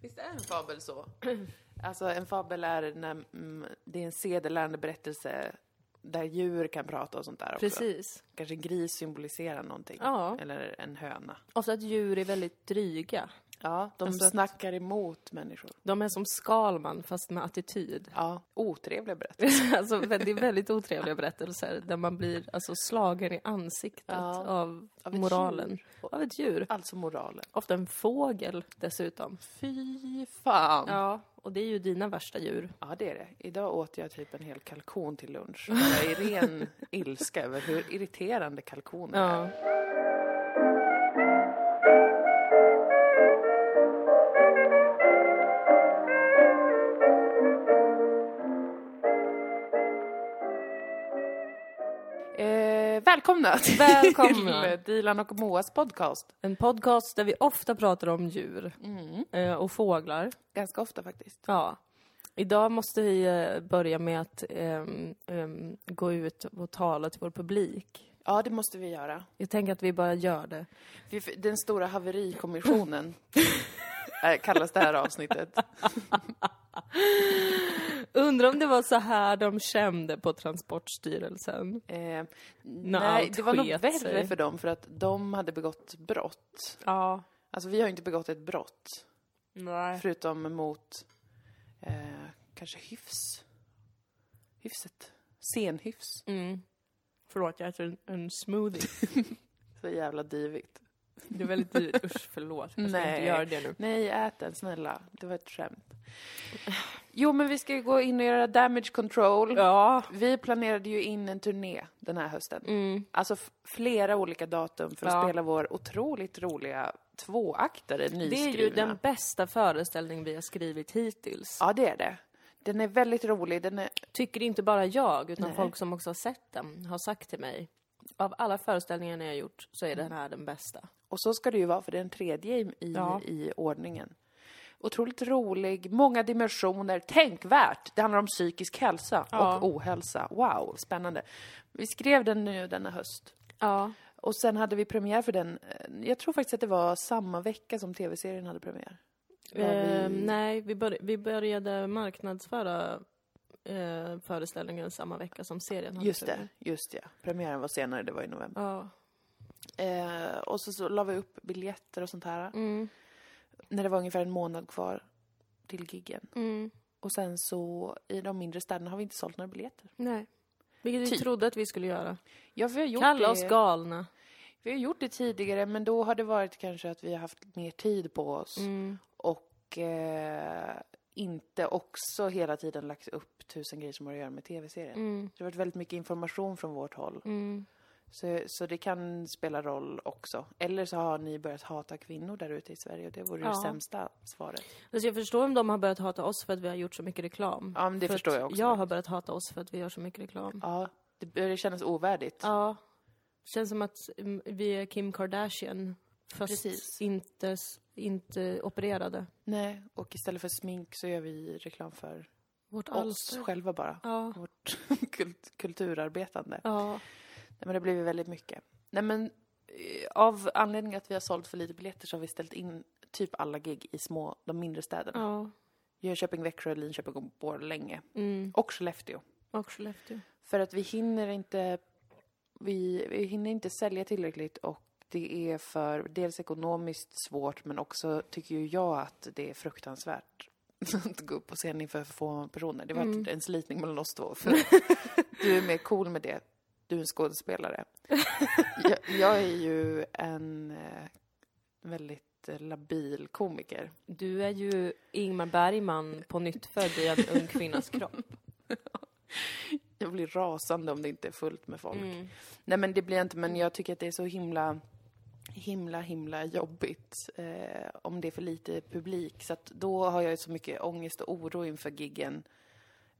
Visst är en fabel så? Alltså en fabel är när mm, det är en sedelärande berättelse där djur kan prata och sånt där också. Precis. Kanske en gris symboliserar någonting. Ja. Eller en höna. Ofta att djur är väldigt dryga. Ja, de Alltså snackar emot människor. De är som Skalman fast med attityd. Ja, otrevliga berättelser. alltså, det är väldigt otrevliga berättelser där man blir alltså, slagen i ansiktet Ja. av, Av moralen. djur. Av ett djur. Alltså moralen. Ofta en fågel dessutom. Fy fan! Ja. Ja, och det är ju dina värsta djur. det är det. Idag åt jag typ en hel kalkon till lunch. Jag är i ren ilska över hur irriterande kalkoner är. Ja. Eh, välkomna till Välkomna. Dilan och Moas podcast. En podcast där vi ofta pratar om djur eh, och fåglar. Ganska ofta faktiskt. Ja. Idag måste vi eh, börja med att ehm, ehm, gå ut och tala till vår publik. Ja, det måste vi göra. Jag tänker att vi bara gör det. Den stora haverikommissionen eh, kallas det här avsnittet. Undrar om det var så här de kände på Transportstyrelsen. Eh, nej, det var nog värre sig. för dem för att de hade begått brott. Ja. Alltså vi har ju inte begått ett brott. Nej. Förutom mot eh, kanske hyfs. Hyfset. Senhyfs. Mm. Förlåt, jag äter en, en smoothie. Så jävla divigt. Det är väldigt dyrt. Usch, förlåt. Jag ska Nej. inte göra det nu. Nej, ät den snälla. Det var ett skämt. Jo, men vi ska ju gå in och göra damage control. Ja. Vi planerade ju in en turné den här hösten. Mm. Alltså flera olika datum för att Ja. spela vår otroligt roliga tvåaktare, Det nyskrivna. är ju den bästa föreställning vi har skrivit hittills. Ja, det är det. Den är väldigt rolig. Den är... Tycker inte bara jag, utan Nej. folk som också har sett den har sagt till mig. Av alla föreställningar ni har gjort så är den här den bästa. Och så ska det ju vara, för det är den tredje i, i, Ja. i ordningen. Otroligt rolig, många dimensioner, tänkvärt. Det handlar om psykisk hälsa Ja. och ohälsa. Wow, spännande. Vi skrev den nu denna höst. Ja. Och sen hade vi premiär för den, eh, jag tror faktiskt att det var samma vecka som tv-serien hade premiär. Där vi- Ehm, nej, vi, bör, vi började marknadsföra eh, föreställningen samma vecka som serien hade Just premiär. det, just det. Premiären var senare, det var i november. Ja. Eh, och så, så la vi upp biljetter och sånt här. Mm. När det var ungefär en månad kvar till giggen. Mm. Och sen så, i de mindre städerna har vi inte sålt några biljetter. Nej. Vilket vi Typ. trodde att vi skulle göra. Ja, vi har gjort Kalla det. oss galna. Vi har gjort det tidigare, men då har det varit kanske att vi har haft mer tid på oss. Mm. Och eh, inte också hela tiden lagt upp tusen grejer som har att göra med tv-serien. Mm. Det har varit väldigt mycket information från vårt håll. Mm. Så, så det kan spela roll också. Eller så har ni börjat hata kvinnor där ute i Sverige och det vore Ja. det sämsta svaret. Alltså jag förstår om de har börjat hata oss för att vi har gjort så mycket reklam. Ja, men det för förstår jag också. Jag har börjat hata oss för att vi gör så mycket reklam. Ja, det börjar kännas ovärdigt. Ja. Känns som att mm, vi är Kim Kardashian. Fast Precis. inte, inte opererade. Nej, och istället för smink så gör vi reklam för Vårt oss alster. själva bara. Ja. Vårt kult, kulturarbetande. Ja. Men det blir väldigt mycket. Nej, men eh, av anledning att vi har sålt för lite biljetter så har vi ställt in typ alla gig i små, de mindre städerna. Ja. Jönköping, Växjö, Linköping och Borlänge. Mm. Och Skellefteå. Och Skellefteå. För att vi hinner inte, vi, vi hinner inte sälja tillräckligt och det är för dels ekonomiskt svårt men också tycker ju jag att det är fruktansvärt att gå upp på scen inför för få personer. Det varit Mm. en slitning mellan oss två. För du är mer cool med det. Du är en skådespelare. jag, jag är ju en eh, väldigt eh, labil komiker. Du är ju Ingmar Bergman på nytt född i en ung kvinnas kropp. Jag blir rasande om det inte är fullt med folk. Mm. Nej men det blir jag inte, men jag tycker att det är så himla, himla, himla jobbigt eh, om det är för lite publik. Så att då har jag ju så mycket ångest och oro inför giggen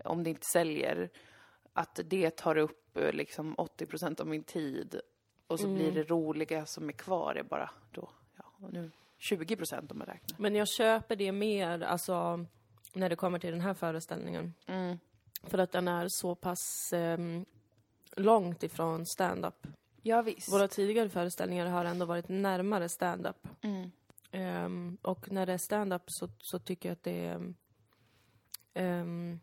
om det inte säljer. Att det tar upp eh, liksom 80 procent av min tid och så Mm. blir det roliga som är kvar är bara då, ja, nu 20 procent om man räknar. Men jag köper det mer, alltså, när det kommer till den här föreställningen. Mm. För att den är så pass ehm, långt ifrån stand-up. Ja visst. Våra tidigare föreställningar har ändå varit närmare stand-up. Mm. Ehm, och när det är stand-up så, så tycker jag att det är, ehm,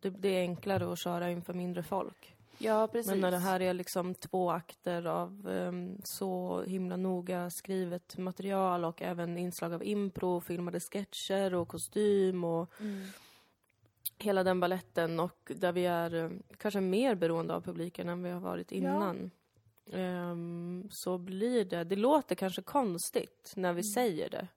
det, är enklare att köra inför mindre folk. Ja, precis. Men när det här är liksom två akter av ehm, så himla noga skrivet material och även inslag av impro, filmade sketcher och kostym och Mm. hela den balletten och där vi är eh, kanske mer beroende av publiken än vi har varit Ja. innan. Ehm, så blir det, det låter kanske konstigt när vi säger det.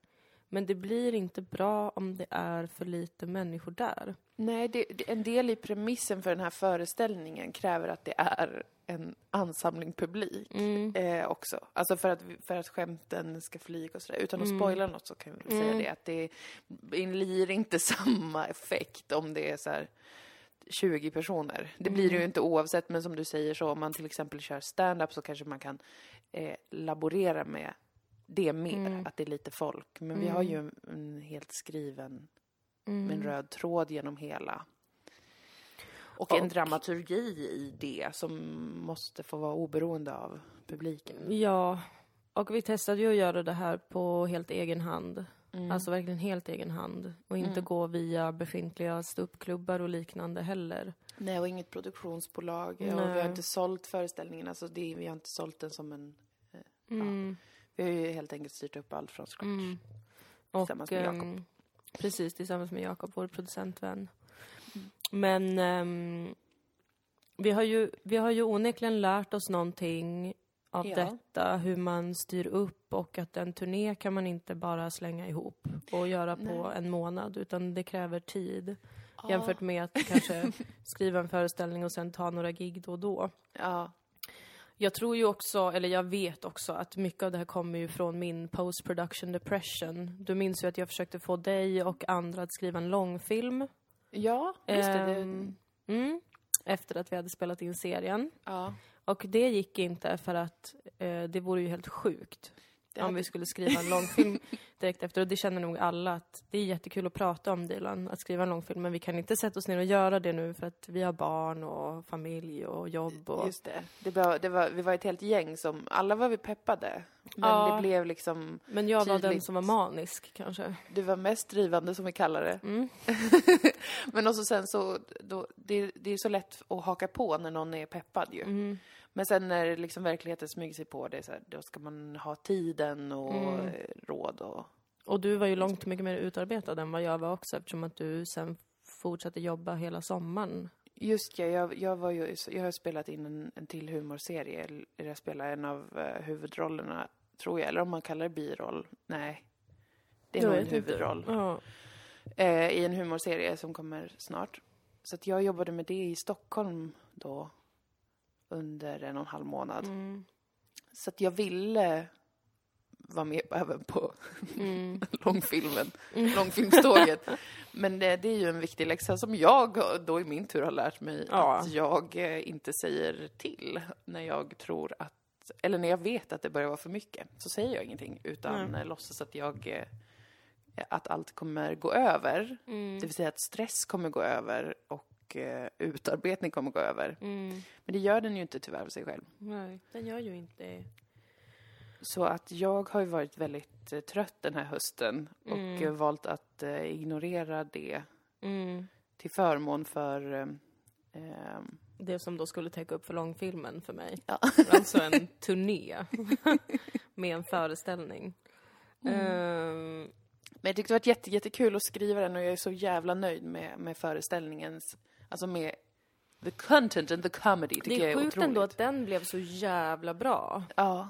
Men det blir inte bra om det är för lite människor där. Nej, det, det, en del i premissen för den här föreställningen kräver att det är en ansamling publik eh, också. Alltså för att, för att skämten ska flyga och sådär. Utan att spoila något så kan vi säga det att det blir inte samma effekt om det är så här 20 personer. Det blir det ju inte oavsett, men som du säger så om man till exempel kör stand-up så kanske man kan eh, laborera med det mer, att det är lite folk. Men vi har ju en, en helt skriven med en röd tråd genom hela. Och, en Och- dramaturgi i det som måste få vara oberoende av publiken. Ja, och vi testade ju att göra det här på helt egen hand. Mm. Alltså verkligen helt egen hand. Och inte gå via befintliga ståuppklubbar och liknande heller. Nej, och inget produktionsbolag. Och vi Nej. har inte sålt föreställningen, alltså det, vi har inte sålt den som en... Mm. Vi har ju helt enkelt styrt upp allt från scratch. Mm. Och, Tillsammans med Jakob. Precis, tillsammans med Jakob, vår producentvän. Men ehm, vi, har ju, vi har ju onekligen lärt oss någonting av Ja. detta, hur man styr upp och att en turné kan man inte bara slänga ihop och göra på Nej. en månad, utan det kräver tid. Ja. Jämfört med att kanske skriva en föreställning och sen ta några gig då och då. Ja, Jag tror ju också, eller jag vet också, att mycket av det här kommer ju från min post production depression. Du minns ju att jag försökte få dig och andra att skriva en långfilm. ja just det. det Ehm, mm, efter att vi hade spelat in serien. ja. Och det gick inte för att eh, det vore ju helt sjukt om vi skulle skriva en långfilm direkt efter. Och det känner nog alla att det är jättekul att prata om Dilan, att skriva en långfilm. Men vi kan inte sätta oss ner och göra det nu för att vi har barn och familj och jobb. Och... Just det. det, var, det var, vi var ett helt gäng som, alla var vi peppade. Men Ja. det blev liksom, Men jag var den Tydligt. som var manisk kanske. du var mest drivande som vi kallar det. Mm. Men också sen så, då, det, det är så lätt att haka på när någon är peppad ju. Mm. Men sen när liksom verkligheten smyger sig på det, så här, då ska man ha tiden och Mm. råd och... Och du var ju långt mycket mer utarbetad än vad jag var också eftersom att du sen fortsatte jobba hela sommaren. Just ja, jag, jag, var ju, jag har spelat in en, en till humorserie, eller jag spelar en av eh, huvudrollerna, tror jag. Eller om man kallar det biroll. Nej. Det är Jag nog en huvudroll. Ja. Eh, I en humorserie som kommer snart. Så att jag jobbade med det i Stockholm då. Under en och en halv månad. Mm. Så att jag ville vara med även på Mm. långfilmen, långfilmståget. Men det, det är ju en viktig läxa som jag då i min tur har lärt mig Ja. att jag eh, inte säger till när jag tror att, eller när jag vet att det börjar vara för mycket, så säger jag ingenting utan eh, låtsas att jag, eh, att allt kommer gå över. Mm. Det vill säga att stress kommer gå över och eh, utarbetning kommer gå över. Mm. Men det gör den ju inte tyvärr av sig själv. Nej, den gör ju inte. Så att jag har ju varit väldigt eh, trött den här hösten och Mm. eh, valt att eh, ignorera det Mm. till förmån för eh, ehm, Det som då skulle täcka upp för långfilmen för mig. Ja. Alltså en turné med en föreställning. Ehm, Men jag tyckte det var jätte, jättekul att skriva den och jag är så jävla nöjd med, med föreställningens, alltså med the content and the comedy tycker det jag är är sjukt otroligt. ändå att den blev så jävla bra. Ja,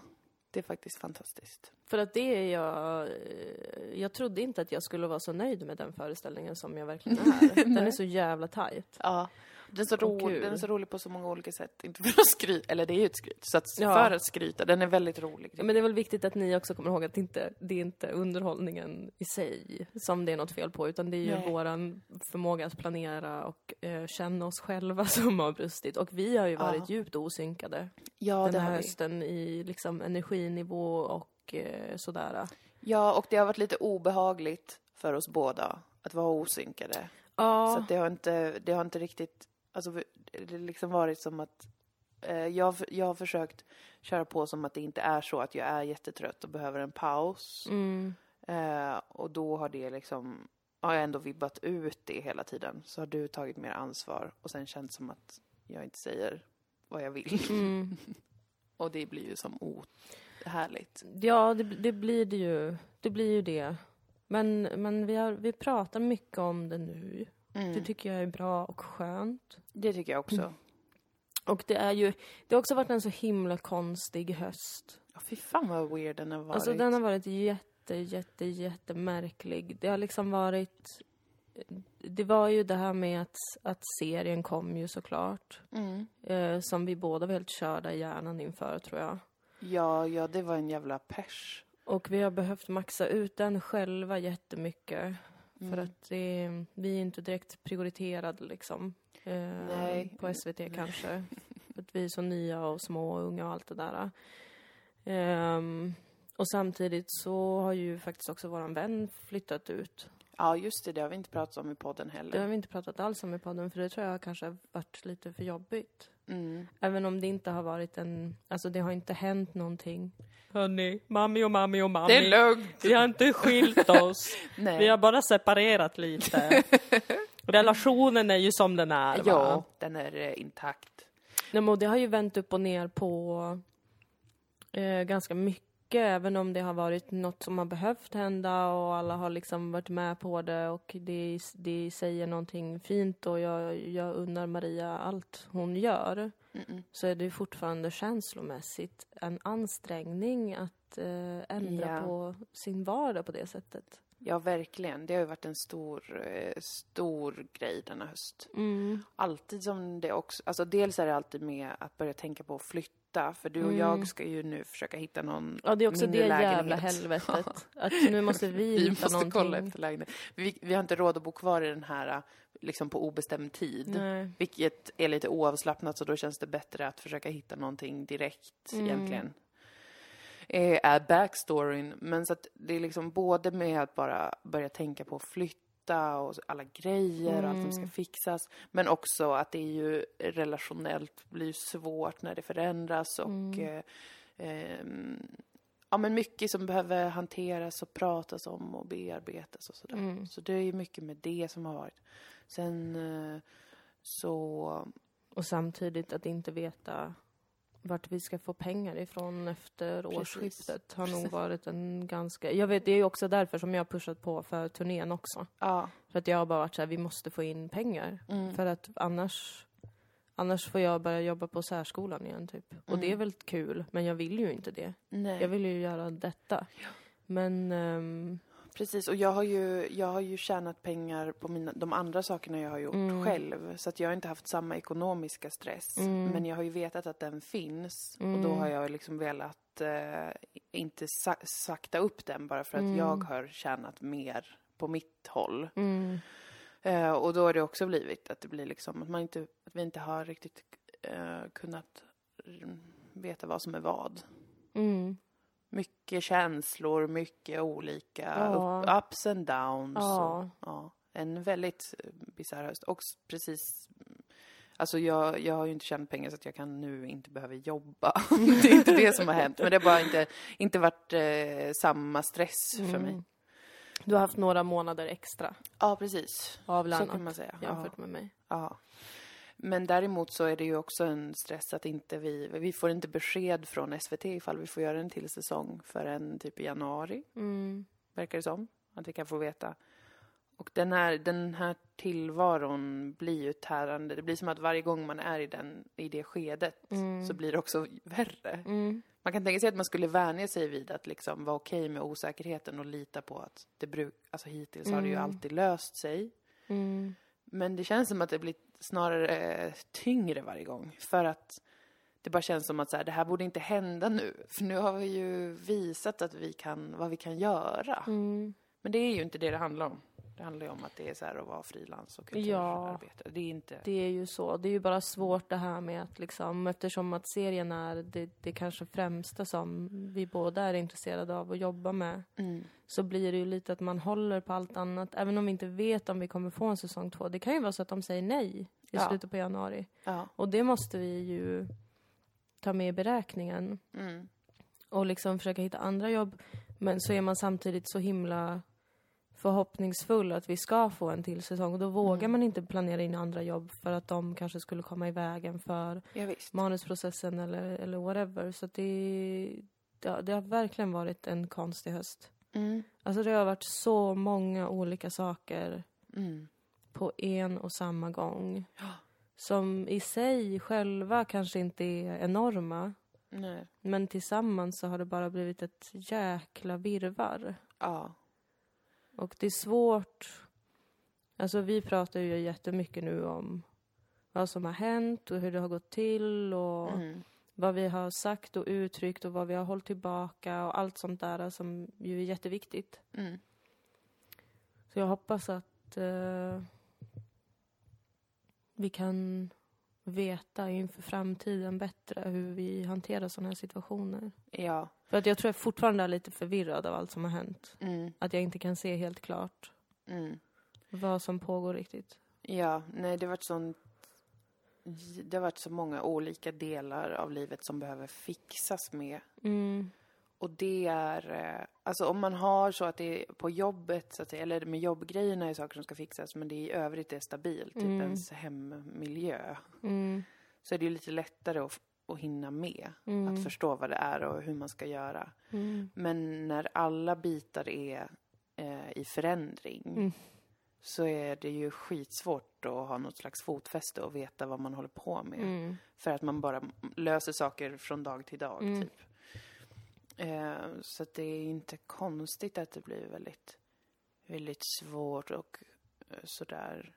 det är faktiskt fantastiskt. För att det är jag... Jag trodde inte att jag skulle vara så nöjd med den föreställningen som jag verkligen är. Den är så jävla tajt. Ja. Den är, så kul. den är så rolig på så många olika sätt. Inte för att skryta, eller det är ju ett skryt. Så att Ja. för att skryta, den är väldigt rolig. Ja, men det är väl viktigt att ni också kommer ihåg att det inte det är inte underhållningen i sig som det är något fel på, utan det är ju Nej. våran förmåga att planera och eh, känna oss själva som har brustit. Och vi har ju varit Ja. djupt osynkade ja, den här har vi. hösten i liksom energinivå och eh, sådär. Ja, och det har varit lite obehagligt för oss båda att vara osynkade. Ja, Så det har inte, det har inte riktigt, alltså det har liksom varit som att eh, jag, jag har försökt köra på som att det inte är så att jag är jättetrött och behöver en paus. mm, Eh, och då har det liksom, har jag ändå vibbat ut det hela tiden. Så har du tagit mer ansvar och sen känns som att jag inte säger vad jag vill. Mm. Och det blir ju som ohärligt. Ja, det, det blir det ju. Det blir ju det. Men, men vi, har, vi pratar mycket om det nu. Mm. Det tycker jag är bra och skönt. Det tycker jag också. Mm. Och det är ju, det har också varit en så himla konstig höst. Ja, fy fan vad weird den har varit. Alltså den har varit jätte, jätte, jättemärklig. Det har liksom varit... Det var ju det här med att, att serien kom ju såklart. mm. Eh, som vi båda var helt körda i hjärnan inför, tror jag. Ja, ja, det var en jävla pers. Och vi har behövt maxa ut den själva jättemycket. För Mm. att det, vi är inte direkt prioriterade liksom. Eh, Nej. På SVT kanske. för att vi är så nya och små och unga och allt det där. Ehm, och samtidigt så har ju faktiskt också våran vän flyttat ut. Ja, just det. Det har vi inte pratat om i podden heller. Det har vi inte pratat alls om i podden för det tror jag kanske har varit lite för jobbigt. Mm. Även om det inte har varit en, alltså det har inte hänt någonting. Hörni, mammi och mammi och mammi. Det är lugnt. Vi har inte skilt oss. Nej. Vi har bara separerat lite. Relationen är ju som den är va? Ja, den är eh, intakt. Nej, men det har ju vänt upp och ner på eh, ganska mycket. Även om det har varit något som har behövt hända och alla har liksom varit med på det och det, det säger någonting fint och jag, jag unnar Maria allt hon gör. Mm-mm. Så är det fortfarande känslomässigt en ansträngning att eh, ändra Ja. på sin vardag på det sättet. Ja, verkligen. Det har ju varit en stor, eh, stor grej denna höst. Mm. Alltid som det också, alltså dels är det alltid med att börja tänka på att flytta, för du och Mm. jag ska ju nu försöka hitta någon Ja, det är också det jävla lägenhet. helvetet. Att nu måste vi, Vi hitta måste någonting. kolla efter lägenhet. Vi, vi har inte råd att bo kvar i den här liksom på obestämd tid. Nej. Vilket är lite oavslappnat så då känns det bättre att försöka hitta någonting direkt Mm. egentligen. Eh, är backstoryn. Men så att det är liksom både med att bara börja tänka på att flytta och alla grejer och allt som ska Mm. fixas. Men också att det är ju relationellt blir svårt när det förändras och Mm. eh, ehm, ja men mycket som behöver hanteras och pratas om och bearbetas och sådär. Mm. Så det är ju mycket med det som har varit. Sen eh, så, Och samtidigt att inte veta vart vi ska få pengar ifrån efter Precis. årsskiftet har nog varit en ganska... Jag vet, det är ju också därför som jag har pushat på för turnén också. ja. För att jag har bara varit så här, vi måste få in pengar. Mm. För att annars, annars får jag börja jobba på särskolan igen typ. Och Mm. det är väl kul, men jag vill ju inte det. Nej. Jag vill ju göra detta. Men... ehm, Precis, och jag har ju, jag har ju tjänat pengar på mina, de andra sakerna jag har gjort Mm. själv. Så att jag har inte haft samma ekonomiska stress. Mm. Men jag har ju vetat att den finns. Och Mm. då har jag liksom velat eh, inte sa sakta upp den bara för att Mm. jag har tjänat mer på mitt håll. mm, Eh, och då har det också blivit att det blir liksom att man inte, att vi inte har riktigt eh, kunnat mm, veta vad som är vad. Mm, Mycket känslor, mycket olika Ja. upp, ups and downs. Ja. Och, ja, en väldigt eh, bisarr höst. Och precis, alltså jag, jag har ju inte tjänat pengar så att jag kan nu inte behöva jobba. det är inte det som har hänt. Men det har bara inte, inte varit eh, samma stress för mig. mm. Du har haft några månader extra Ja, precis. Så kan avlönat man säga. Ja. jämfört med mig. Ja. Men däremot så är det ju också en stress att inte vi, vi får inte besked från SVT ifall vi får göra en till säsong förrän typ i januari, Mm. verkar det som. Att vi kan få veta. Och den här, den här tillvaron blir ju tärande. Det blir som att varje gång man är i, den, i det skedet Mm. så blir det också värre. Mm. Man kan tänka sig att man skulle vänja sig vid att liksom vara okej med osäkerheten och lita på att det bruk, alltså hittills har det ju Mm. alltid löst sig. Mm. Men det känns som att det blir snarare eh, tyngre varje gång. För att det bara känns som att så här, det här borde inte hända nu. För nu har vi ju visat att vi kan, vad vi kan göra. Mm. Men det är ju inte det det handlar om. Det handlar ju om att det är så här att vara frilans och Ja. kulturarbetare. Det är inte... Det är ju så. Det är ju bara svårt det här med att liksom, eftersom att serien är det, det kanske främsta som vi båda är intresserade av att jobba med, Mm. så blir det ju lite att man håller på allt annat, även om vi inte vet om vi kommer få en säsong två. Det kan ju vara så att de säger nej i Ja. slutet på januari. Ja. Och det måste vi ju ta med i beräkningen. Mm. och liksom försöka hitta andra jobb. Men så är man samtidigt så himla förhoppningsfull att vi ska få en till säsong. Och då vågar Mm. man inte planera in andra jobb för att de kanske skulle komma i vägen för Ja, manusprocessen eller, eller whatever. Så det, det, det har verkligen varit en konstig höst. Mm. Alltså det har varit så många olika saker Mm. på en och samma gång. Ja. Som i sig själva kanske inte är enorma. Nej. Men tillsammans så har det bara blivit ett jäkla virvar. Ja. Och det är svårt. Alltså vi pratar ju jättemycket nu om vad som har hänt och hur det har gått till och Mm. vad vi har sagt och uttryckt och vad vi har hållit tillbaka och allt sånt där som ju är jätteviktigt. Mm. Så jag hoppas att eh, vi kan veta inför framtiden bättre hur vi hanterar sådana här situationer. Ja. För att jag tror jag fortfarande är lite förvirrad av allt som har hänt. Mm. Att jag inte kan se helt klart Mm. vad som pågår riktigt. Ja, nej det har varit sånt det har varit så många olika delar av livet som behöver fixas med. Mm. Och det är, eh, alltså om man har så att det är på jobbet, så att säga, eller med jobbgrejerna är saker som ska fixas, men det i övrigt är stabilt, typ Mm. ens hemmiljö, Mm. så är det ju lite lättare att, att hinna med, Mm. att förstå vad det är och hur man ska göra. Mm. Men när alla bitar är eh, i förändring Mm. så är det ju skitsvårt att ha något slags fotfäste och veta vad man håller på med. Mm. För att man bara löser saker från dag till dag, Mm. typ. Eh, så det är inte konstigt att det blir väldigt, väldigt svårt och eh, sådär.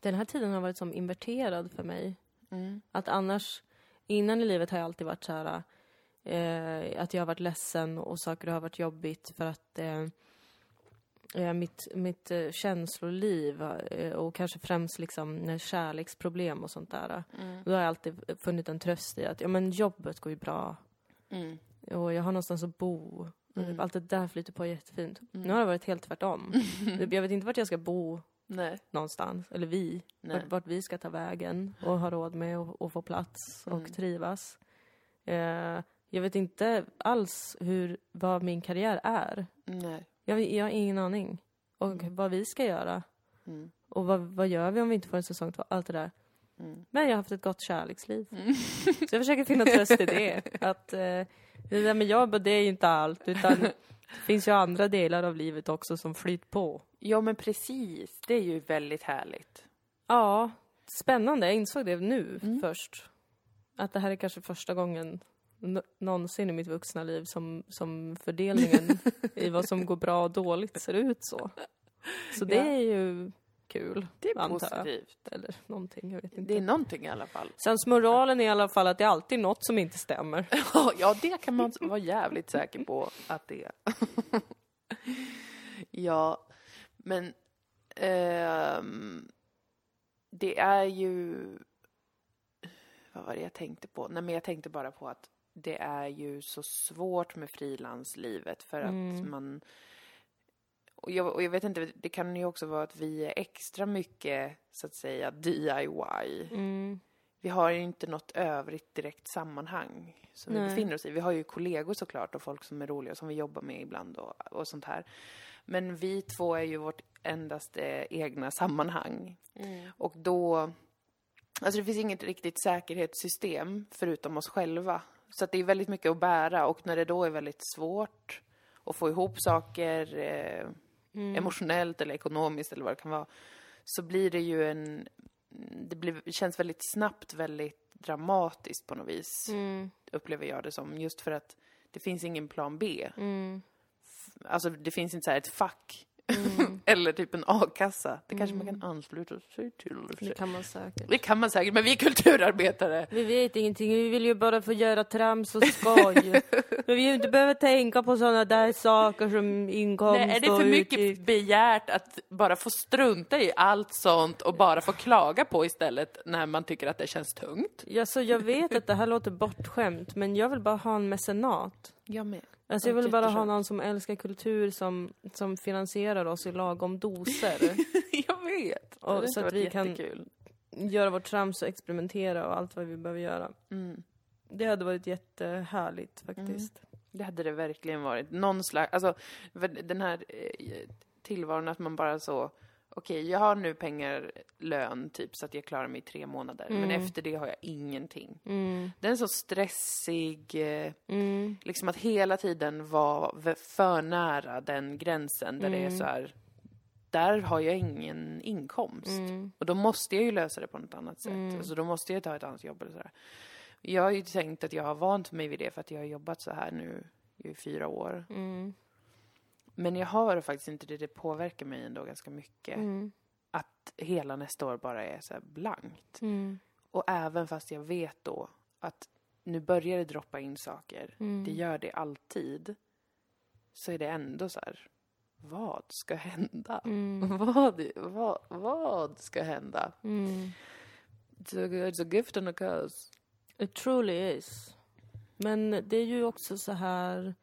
Den här tiden har varit som inverterad för mig. Mm. Att annars, innan i livet har jag alltid varit så här eh, att jag har varit ledsen och saker har varit jobbigt för att eh, eh, mitt, mitt eh, känsloliv eh, och kanske främst liksom kärleksproblem och sånt där. Mm. Då har jag alltid funnit en tröst i att ja, men jobbet går ju bra Mm. och jag har någonstans att bo. Mm. Allt det där flyter på jättefint. Mm. Nu har det varit helt tvärtom. Jag vet inte vart jag ska bo Nej. någonstans, eller vi. Nej. Vart, vart vi ska ta vägen och ha råd med och, och få plats och Mm. trivas. Eh, jag vet inte alls hur, vad min karriär är. Nej. Jag, jag har ingen aning. Och Mm. vad vi ska göra. Mm. Och vad, vad gör vi om vi inte får en säsong två? Allt det där. Mm. Men jag har haft ett gott kärleksliv. Mm. Så jag försöker finna tröst i det. Att eh, det där med jobb, det är ju inte allt. Utan det finns ju andra delar av livet också som flyter på. Ja, men precis. Det är ju väldigt härligt. Ja, spännande. Jag insåg det nu Mm. först. Att det här är kanske första gången någonsin i mitt vuxna liv som, som fördelningen i vad som går bra och dåligt ser ut så. Så det Ja. är ju kul, Det är jag. positivt. Eller någonting, jag vet inte. Det är någonting i alla fall. Sen moralen är i alla fall att det är alltid något som inte stämmer. ja, det kan man vara jävligt säker på att det är. ja, men ehm, det är ju... Vad var det jag tänkte på? Nej, men jag tänkte bara på att det är ju så svårt med frilanslivet för att Mm. man... Och jag, och jag vet inte, det kan ju också vara att vi är extra mycket, så att säga, DIY. Mm. Vi har ju inte något övrigt direkt sammanhang som vi Nej. befinner oss i. Vi har ju kollegor såklart och folk som är roliga som vi jobbar med ibland och, och sånt här. Men vi två är ju vårt endaste egna sammanhang. Och då... Alltså det finns inget riktigt säkerhetssystem förutom oss själva. Så att det är väldigt mycket att bära och när det då är väldigt svårt att få ihop saker eh, Mm. emotionellt eller ekonomiskt eller vad det kan vara, så blir det ju en... Det blir, känns väldigt snabbt väldigt dramatiskt på något vis, Mm. upplever jag det som. Just för att det finns ingen plan B. Mm. Alltså det finns inte så här ett fack. Mm. eller typ en a-kassa. Det kanske man kan ansluta sig till. Det kan man säkert. Det kan man säkert, men vi är kulturarbetare. Vi vet ingenting, vi vill ju bara få göra trams och skoj. Men vi inte behöva tänka på sådana där saker som inkomst Nej, är det för mycket utgift. begärt att bara få strunta i allt sånt och bara få klaga på istället när man tycker att det känns tungt? Ja, så jag vet att det här låter bortskämt, men jag vill bara ha en mecenat. Jag med. Alltså jag Ja, vill bara ha någon som älskar kultur som, som finansierar oss i lagom doser. Jag vet. Och det så att vi kan- jättekul. göra vårt trams och experimentera och allt vad vi behöver göra. Mm. Det hade varit jättehärligt faktiskt. Det hade det verkligen varit. Någon slags, alltså den här eh, tillvaron att man bara så, okej, jag har nu pengar, lön, typ, så att jag klarar mig i tre månader. Men efter det har jag ingenting. Mm. Den är så stressig, eh, Mm. liksom att hela tiden vara för nära den gränsen där det är så här, där har jag ingen inkomst. Mm. Och då måste jag ju lösa det på något annat sätt. Alltså då måste jag ta ett annat jobb eller sådär. Jag har ju tänkt att jag har vant mig vid det för att jag har jobbat så här nu i fyra år. Mm. Men jag har faktiskt inte det, det påverkar mig ändå ganska mycket. Mm. Att hela nästa år bara är så blankt. Mm. Och även fast jag vet då att nu börjar det droppa in saker. Mm. Det gör det alltid. Så är det ändå så här, vad ska hända? Mm. Vad, vad, vad ska hända? Mm. It's a, it's a gift and a curse. It truly is. Men det är ju också så här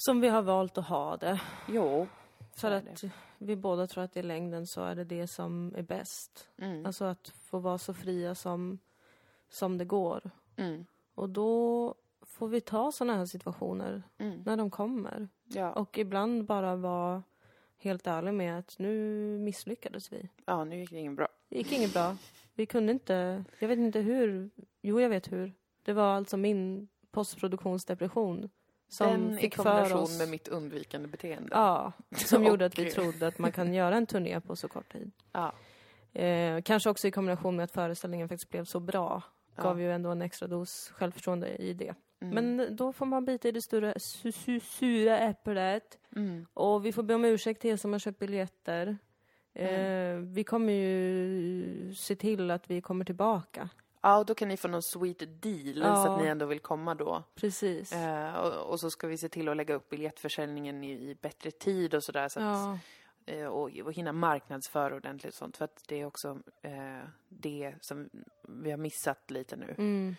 som vi har valt att ha det. Jo. För att vi båda tror att i längden så är det det som är bäst. Mm. Alltså att få vara så fria som, som det går. Mm. Och då får vi ta sådana här situationer Mm. när de kommer. Ja. Och ibland bara vara helt ärlig med att nu misslyckades vi. ja, nu gick det ingen bra. Det gick inget bra. Vi kunde inte, jag vet inte hur, jo jag vet hur. Det var alltså min postproduktionsdepression som Den i fick för kombination oss... med mitt undvikande beteende. Ja, som gjorde att vi trodde att man kan göra en turné på så kort tid. Ja. Eh, kanske också i kombination med att föreställningen faktiskt blev så bra. Ja. Gav ju ändå en extra dos självförtroende i det. Mm. Men då får man bita i det sura, su, su, sura äpplet. Mm. Och vi får be om ursäkt till er som har köpt biljetter. Eh, Mm. vi kommer ju se till att vi kommer tillbaka. Ja, och då kan ni få någon sweet deal Ja. så att ni ändå vill komma då. Precis. Eh, och, och så ska vi se till att lägga upp biljettförsäljningen i, i bättre tid och sådär. Så att, ja. eh, och, och hinna marknadsföra ordentligt och sånt. För att det är också eh, det som vi har missat lite nu. Mm.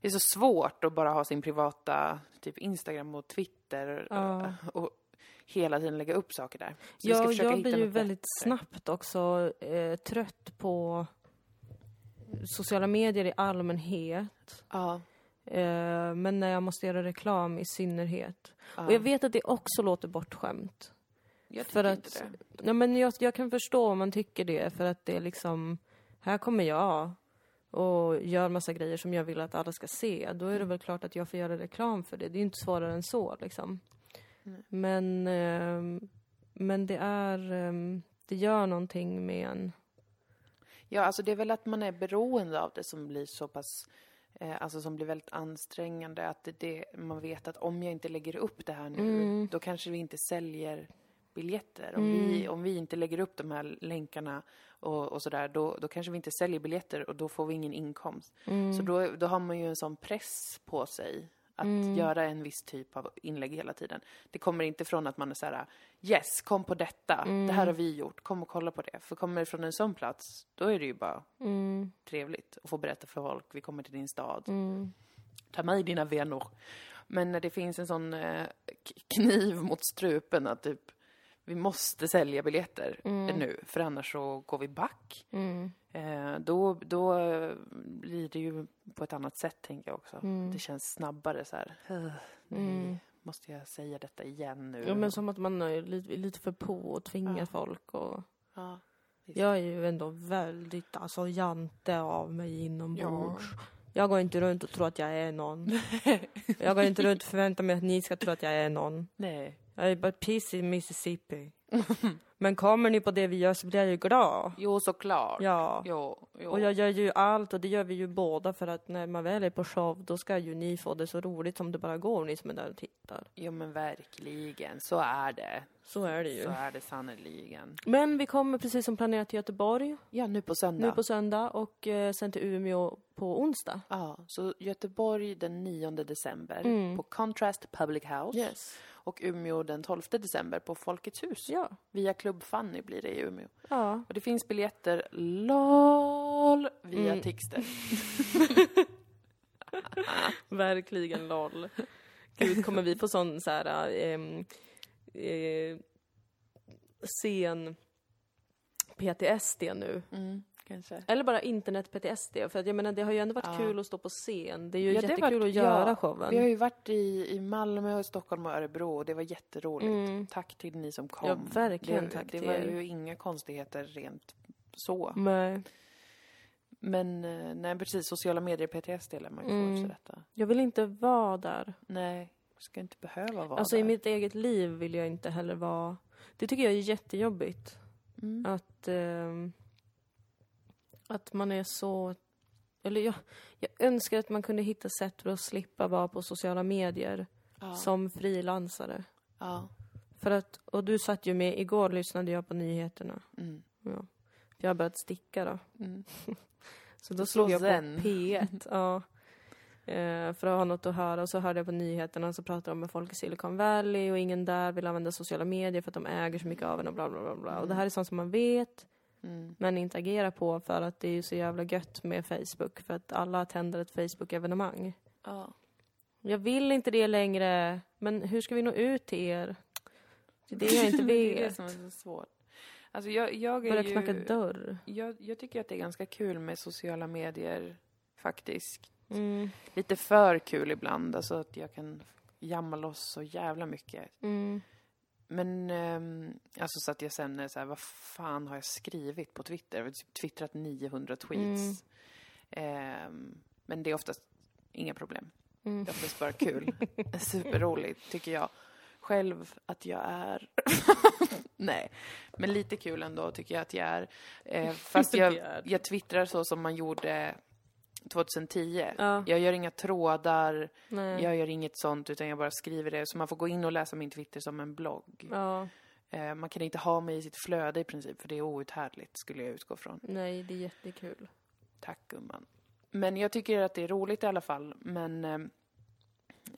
Det är så svårt att bara ha sin privata typ Instagram och Twitter Ja. eh, och hela tiden lägga upp saker där. Så ska Jag, blir ju väldigt bättre. snabbt också eh, trött på sociala medier i allmänhet. Ja. Eh, men när jag måste göra reklam i synnerhet. ja. Och jag vet att det också låter bortskämt. jag tycker för inte att- det. Ja, men jag, jag kan förstå om man tycker det, för att det är liksom, här kommer jag och gör massa grejer som jag vill att alla ska se. Då är det väl klart att jag får göra reklam för det. Det är ju inte svårare än så liksom. Nej. Men, ehm, men det är, ehm, det gör någonting med en. Ja, alltså det är väl att man är beroende av det som blir så pass, eh, alltså som blir väldigt ansträngande. Att det, det, man vet att om jag inte lägger upp det här nu, Mm. då kanske vi inte säljer biljetter. Om, vi, om vi inte lägger upp de här länkarna och, och sådär, då, då kanske vi inte säljer biljetter och då får vi ingen inkomst. Så då, då har man ju en sån press på sig att göra en viss typ av inlägg hela tiden. Det kommer inte från att man är så här: yes, kom på detta, det här har vi gjort, kom och kolla på det. För kommer det från en sån plats, då är det ju bara Mm, trevligt att få berätta för folk, vi kommer till din stad, mm, ta med dina vänner. Men när det finns en sån eh, kniv mot strupen att typ, vi måste sälja biljetter nu, för annars så går vi back. mm, Eh, då, då eh, blir det ju på ett annat sätt, tänker jag också. Mm. Det känns snabbare så här. "Ugh, Nej, måste jag säga detta igen nu? Ja, men som att man är lite, lite för på och tvingar Ja. folk. Och Ja, jag är ju ändå väldigt alltså, jante av mig inombords. Ja. Jag går inte runt och tror att jag är någon. jag går inte runt och förväntar mig att ni ska tro att jag är någon. Nej. Jag är bara piss i Mississippi. Men kommer ni på det vi gör så blir jag ju glad. Jo, såklart. Ja. Jo, jo. Och jag gör ju allt och det gör vi ju båda för att när man väl är på show då ska ju ni få det så roligt som det bara går, ni som är där och tittar. Jo, men verkligen. Så är det. Så är det ju. Så är det sannerligen. Men vi kommer precis som planerat till Göteborg Ja, nu på söndag. nu på söndag och eh, sen till Umeå på onsdag. Ja, så Göteborg den 9 december Mm. på Contrast Public House. Yes. Och Umeå den 12 december på Folkets hus. Ja. Via Club Fanny blir det i Umeå. Ja. Och det finns biljetter, LOL, via Mm. Tixter. Verkligen LOL. Gud, kommer vi få sån så här ehm, eh, scen PTSD nu? Mm. Kanske. Eller bara internet-PTSD, för att jag menar det har ju ändå varit Ja. kul att stå på scen. Det är ju Ja, jättekul varit- att göra ja, showen. Vi har ju varit i, i Malmö, och Stockholm och Örebro och det var jätteroligt. Mm. Tack till ni som kom. Ja, verkligen det, tack Det till var er. ju inga konstigheter rent så. Nej. Men eh, nej, precis. Sociala medier PTSD lär man ju få Mm. efter detta. Jag vill inte vara där. Nej, ska inte behöva vara Alltså där. i mitt eget liv vill jag inte heller vara... Det tycker jag är jättejobbigt. Mm. Att, ehm, att man är så... Eller jag, jag önskar att man kunde hitta sätt för att slippa vara på sociala medier Ja. som frilansare. ja. För att, och du satt ju med, igår lyssnade jag på nyheterna. Mm. Ja. Jag har börjat sticka då. Mm. Så då slog jag på P1. ja. Eh, för att ha något att höra. Och så hörde jag på nyheterna så pratade de med folk i Silicon Valley och ingen där vill använda sociala medier för att de äger så mycket av en och bla bla bla. bla. Och det här är sånt som man vet Mm. men inte agerar på för att det är ju så jävla gött med Facebook. För att alla tänder ett Facebook-evenemang. Ja. Jag vill inte det längre. Men hur ska vi nå ut till er? Det är det jag inte det är det vet. som är så svårt. Alltså jag, jag är Börja ju... knacka dörr. Jag, jag tycker att det är ganska kul med sociala medier, faktiskt. Mm. Lite för kul ibland, alltså att jag kan jamma loss så jävla mycket. Mm. Men, ehm, alltså så att jag sen är så här, vad fan har jag skrivit på Twitter? Jag har typ twittrat 900 tweets. Ehm, men det är oftast inga problem. Mm. Det är oftast bara kul. Superroligt, tycker jag. Själv att jag är... Nej, men lite kul ändå tycker jag att jag är. Eh, fast jag, jag twittrar så som man gjorde 2010. Ja. Jag gör inga trådar, Nej. jag gör inget sånt, utan jag bara skriver det. Så man får gå in och läsa min Twitter som en blogg. Ja. Eh, man kan inte ha mig i sitt flöde i princip, för det är outhärdligt, skulle jag utgå från. Nej, det är jättekul. Tack gumman. Men jag tycker att det är roligt i alla fall. Men, eh,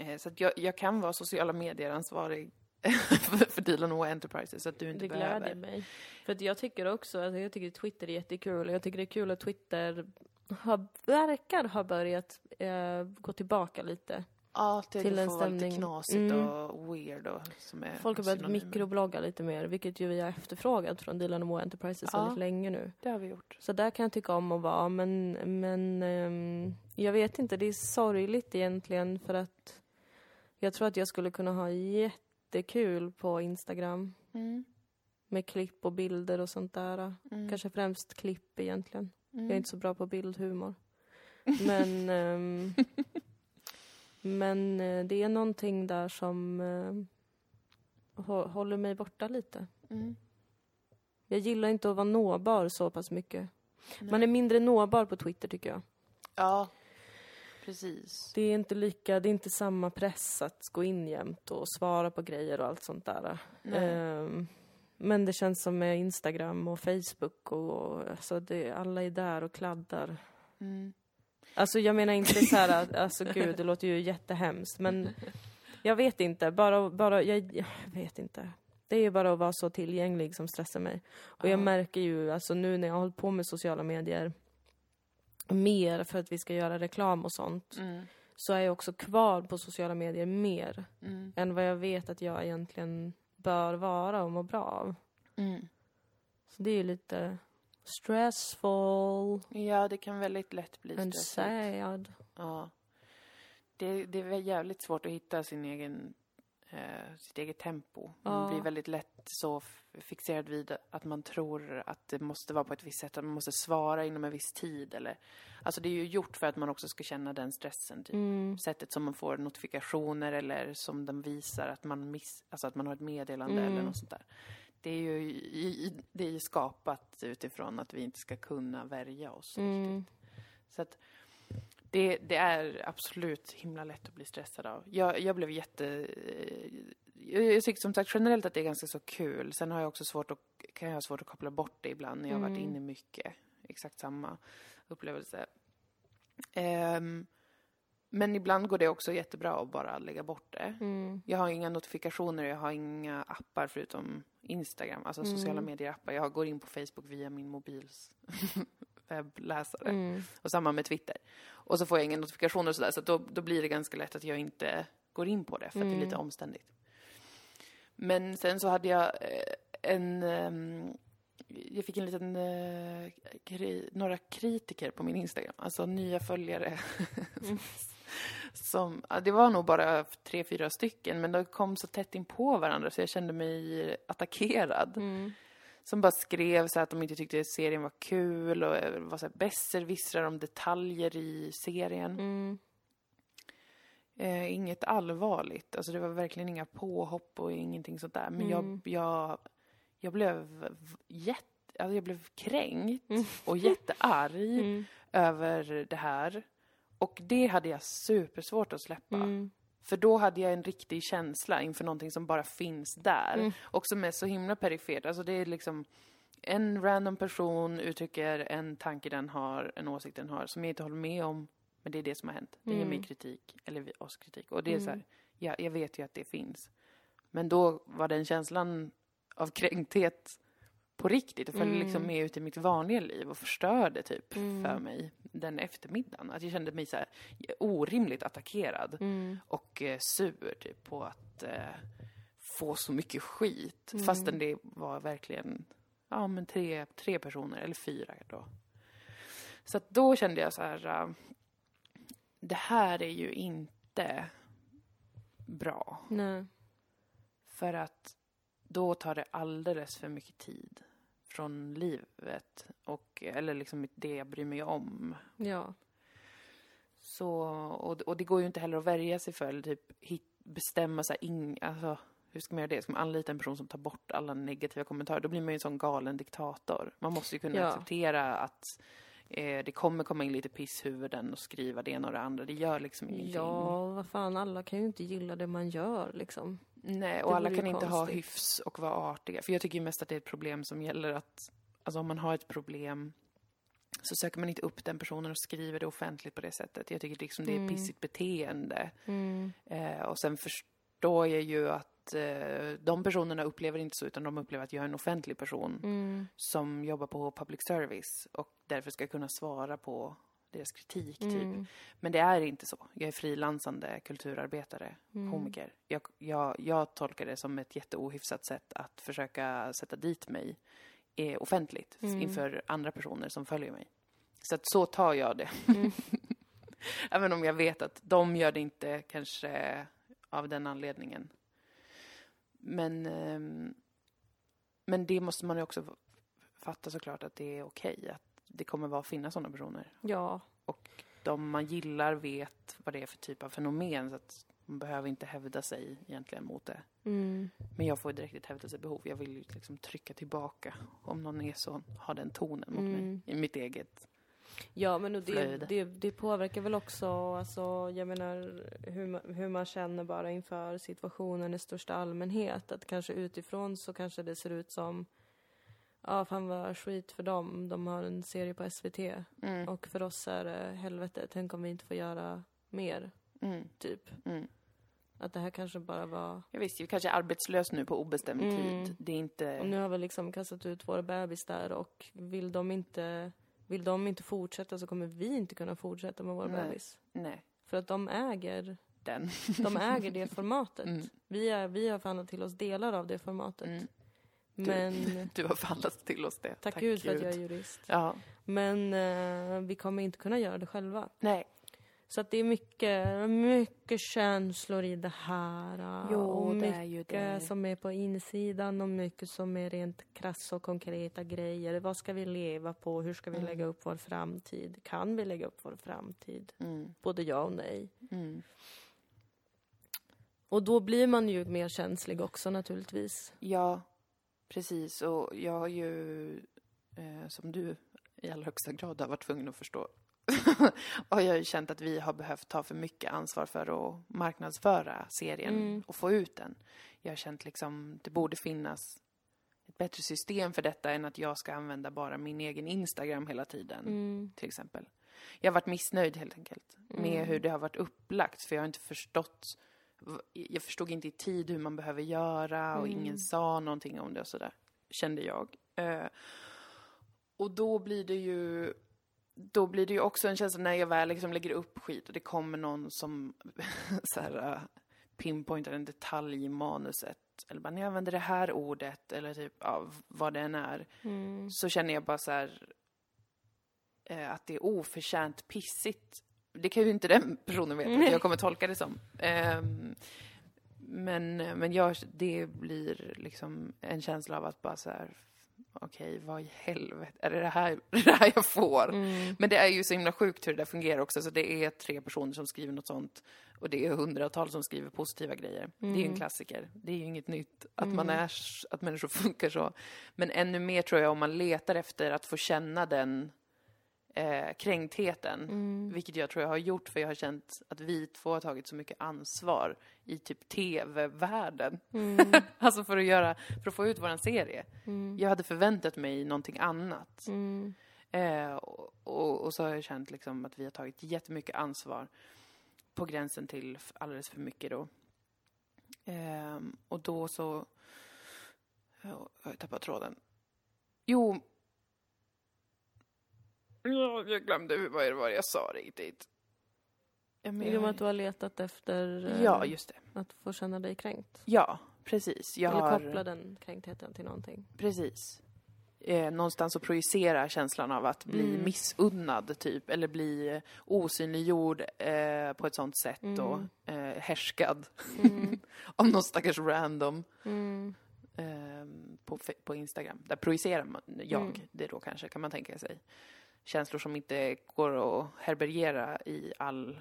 eh, så att jag, jag kan vara sociala medier-ansvarig för, för Dilan och Enterprises, så att du inte Det behöver. gläder mig. För att jag tycker också, alltså jag tycker Twitter är jättekul. Jag tycker det är kul att Twitter har, verkar ha börjat eh, gå tillbaka lite. Ja, till, Till en vara lite stämning. knasigt Mm. och weird och som är Folk har börjat synonymer. mikroblogga lite mer, vilket ju vi har efterfrågat från och Moa Enterprises Ja. väldigt länge nu. Det har vi gjort. Så där kan jag tycka om att vara, men, men ehm, jag vet inte, det är sorgligt egentligen för att jag tror att jag skulle kunna ha jättekul på Instagram Mm. med klipp och bilder och sånt där. Mm. Kanske främst klipp egentligen. Mm. Jag är inte så bra på bildhumor. Men, ehm, men eh, det är någonting där som hå- håller mig borta lite. Mm. Jag gillar inte att vara nåbar så pass mycket. Nej. Man är mindre nåbar på Twitter tycker jag. Ja, precis. Det är inte lika, det är inte samma press att gå in jämt och svara på grejer och allt sånt där. Nej. Men det känns som med Instagram och Facebook och, och alltså det, alla är där och kladdar. Mm. Alltså jag menar inte så här, att- alltså gud det låter ju jättehemskt men jag vet inte, bara, bara jag, jag vet inte. Det är ju bara att vara så tillgänglig som stressar mig. Och jag Ja. märker ju, alltså nu när jag har hållit på med sociala medier mer för att vi ska göra reklam och sånt, Mm. så är jag också kvar på sociala medier mer Mm. än vad jag vet att jag egentligen bör vara och må bra av. Mm. Så det är ju lite stressful Ja, det kan väldigt lätt bli and stressigt. sad. Ja. Det, det är jävligt svårt att hitta sin egen, eh, sitt eget tempo. Man Ja. blir väldigt lätt så f- fixerad vid att man tror att det måste vara på ett visst sätt, att man måste svara inom en viss tid. Eller, alltså det är ju gjort för att man också ska känna den stressen. Typ. Mm. Sättet som man får notifikationer eller som den visar att man, miss, alltså att man har ett meddelande Mm. eller något sånt där. Det är ju det är ju skapat utifrån att vi inte ska kunna värja oss. Mm. Så att det, det är absolut himla lätt att bli stressad av. Jag, jag blev jätte... Jag tycker som sagt generellt att det är ganska så kul. Sen har jag också svårt att, kan jag ha svårt att koppla bort det ibland när jag har varit Mm. inne mycket. Exakt samma upplevelse. Ehm, men ibland går det också jättebra att bara lägga bort det. Mm. Jag har inga notifikationer, jag har inga appar förutom Instagram, alltså Mm. sociala medier-appar. Jag går in på Facebook via min mobils webbläsare. Mm. Och samma med Twitter. Och så får jag inga notifikationer och sådär, så då, då blir det ganska lätt att jag inte går in på det, för att det är lite Mm. omständigt. Men sen så hade jag eh, en... ehm, jag fick en liten, eh, några kritiker på min Instagram, alltså nya följare. som, ja, det var nog bara tre, fyra stycken, men de kom så tätt in på varandra så jag kände mig attackerad. Mm. Som bara skrev så att de inte tyckte serien var kul och eh, var så här besserwissrar om detaljer i serien. Mm. Eh, inget allvarligt, alltså det var verkligen inga påhopp och ingenting sånt där. Men Mm. jag, jag, jag blev jätte, alltså jag blev kränkt Mm. och jättearg Mm. över det här. Och det hade jag supersvårt att släppa. Mm. För då hade jag en riktig känsla inför någonting som bara finns där. Mm. Och som är så himla perifert. Alltså det är liksom en random person uttrycker en tanke den har, en åsikt den har, som jag inte håller med om. Men det är det som har hänt. Ger mig Mm. kritik, eller oss kritik. Och det är så här, Mm. ja, jag vet ju att det finns. Men då var den känslan av kränkthet på riktigt och följde Mm. liksom med ut i mitt vanliga liv och förstörde typ Mm. för mig den eftermiddagen. Att jag kände mig så här orimligt attackerad Mm. och eh, sur typ på att eh, få så mycket skit. Mm. Fastän det var verkligen, ja men tre, tre personer, eller fyra då. Så att då kände jag så här, eh, det här är ju inte bra. Nej. För att då tar det alldeles för mycket tid från livet och, eller liksom det jag bryr mig om. Ja. Så, och, och det går ju inte heller att värja sig för, eller typ hit, bestämma sig, ing, alltså, hur ska man göra det? Ska man anlita en person som tar bort alla negativa kommentarer? Då blir man ju en sån galen diktator. Man måste ju kunna Ja. acceptera att eh, det kommer komma in lite pisshuvuden och skriva det ena och det andra. Det gör liksom ingenting. Ja, vad fan, alla kan ju inte gilla det man gör liksom. Nej, och alla kan ju inte ha konstigt. hyfs och vara artiga. För jag tycker ju mest att det är ett problem som gäller att, alltså om man har ett problem så söker man inte upp den personen och skriver det offentligt på det sättet. Jag tycker liksom det är Mm. pissigt beteende. Mm. Eh, och sen förstår jag ju att eh, de personerna upplever inte så, utan de upplever att jag är en offentlig person Mm. som jobbar på public service och därför ska kunna svara på deras kritik, typ. Mm. Men det är inte så. Jag är frilansande kulturarbetare, Mm. komiker. Jag, jag, jag tolkar det som ett jätteohyfsat sätt att försöka sätta dit mig eh, offentligt Mm. inför andra personer som följer mig. Så att så tar jag det. Mm. Även om jag vet att de gör det inte kanske av den anledningen. Men, ehm, men det måste man ju också fatta såklart att det är okej. att det kommer vara finnas sådana personer Ja. de man gillar vet vad det är för typ av fenomen så att man behöver inte hävda sig egentligen mot det. Mm. Men jag får direkt ett hävdelsebehov. Jag vill ju liksom trycka tillbaka om någon är så, har den tonen mot mig Mm. i mitt eget. Ja, men och det, det, det påverkar väl också, alltså, jag menar, hur man, hur man känner bara inför situationen i största allmänhet. Att kanske utifrån så kanske det ser ut som, ja, fan vad skit för dem. De har en serie på SVT. Mm. Och för oss är det helvete, tänk om vi inte får göra mer, Mm. typ. Mm. Att det här kanske bara var... Jag visste ju kanske är arbetslös nu på obestämd Mm. tid. Det är inte... Och nu har vi liksom kastat ut vår bebis där och vill de inte, vill de inte fortsätta så kommer vi inte kunna fortsätta med vår Nej. bebis. Nej, För att de äger, den. de äger det formatet. Mm. Vi, är, vi har förhandlat till oss delar av det formatet. Mm. Men Du har förhandlat till oss det. tack, gud för att jag är jurist. Ja. Men eh, vi kommer inte kunna göra det själva. Nej. Så att det är mycket, mycket känslor i det här. eh, Jo, och det mycket är ju det. som är på insidan och mycket som är rent krassa och konkreta grejer. Vad ska vi leva på? Hur ska vi Mm. lägga upp vår framtid? Kan vi lägga upp vår framtid? Mm. Både ja och nej. Mm. Och då blir man ju mer känslig också naturligtvis. Ja, precis. Och jag har ju, eh, som du i allra högsta grad har varit tvungen att förstå, har jag ju känt att vi har behövt ta för mycket ansvar för att marknadsföra serien Mm. och få ut den. Jag har känt liksom, det borde finnas ett bättre system för detta än att jag ska använda bara min egen Instagram hela tiden, Mm. till exempel. Jag har varit missnöjd helt enkelt med Mm. hur det har varit upplagt, för jag har inte förstått jag förstod inte i tid hur man behöver göra och Mm. ingen sa någonting om det och sådär, kände jag. Eh, och då blir det ju då blir det ju också en känsla när jag väl liksom lägger upp skit och det kommer någon som så här, uh, pinpointar en detalj i manuset eller bara när jag använder det här ordet, eller typ, ja, vad det än är, Mm. så känner jag bara så här, eh, att det är oförtjänt pissigt. Det kan ju inte den personen veta att jag kommer tolka det som. Ehm, men, men jag, det blir liksom en känsla av att bara så här, okej, vad i helvete, är det det här, det här jag får? Mm. Men det är ju så himla sjukt hur det där fungerar också, så det är tre personer som skriver något sånt och det är hundratals som skriver positiva grejer. Det är ju en klassiker. Det är ju inget nytt att man är, att människor funkar så. Men ännu mer tror jag om man letar efter att få känna den eh, kränktheten, vilket jag tror jag har gjort för jag har känt att vi två har tagit så mycket ansvar i typ tv-världen. alltså för att göra, för att få ut våran serie. Jag hade förväntat mig någonting annat. Mm. Eh, och, och, och så har jag känt liksom att vi har tagit jättemycket ansvar på gränsen till alldeles för mycket då. Ehm, och då så... Ja, jag har tappat tråden. Jo... Ja, jag glömde vad det var jag sa riktigt. Ja, men Jo, jag, att du har letat efter eh, ja, just det. att få känna dig kränkt. Ja, precis. Jag Eller har... koppla den kränktheten till någonting. Precis. Eh, någonstans att projicera känslan av att bli Mm. missunnad, typ. Eller bli eh, osynliggjord eh, på ett sånt sätt Mm. och eh, härskad Mm. av någon stackars random Mm. eh, på, på Instagram. Där projicerar man, jag Mm. det då kanske, kan man tänka sig. Känslor som inte går att härbärgera i all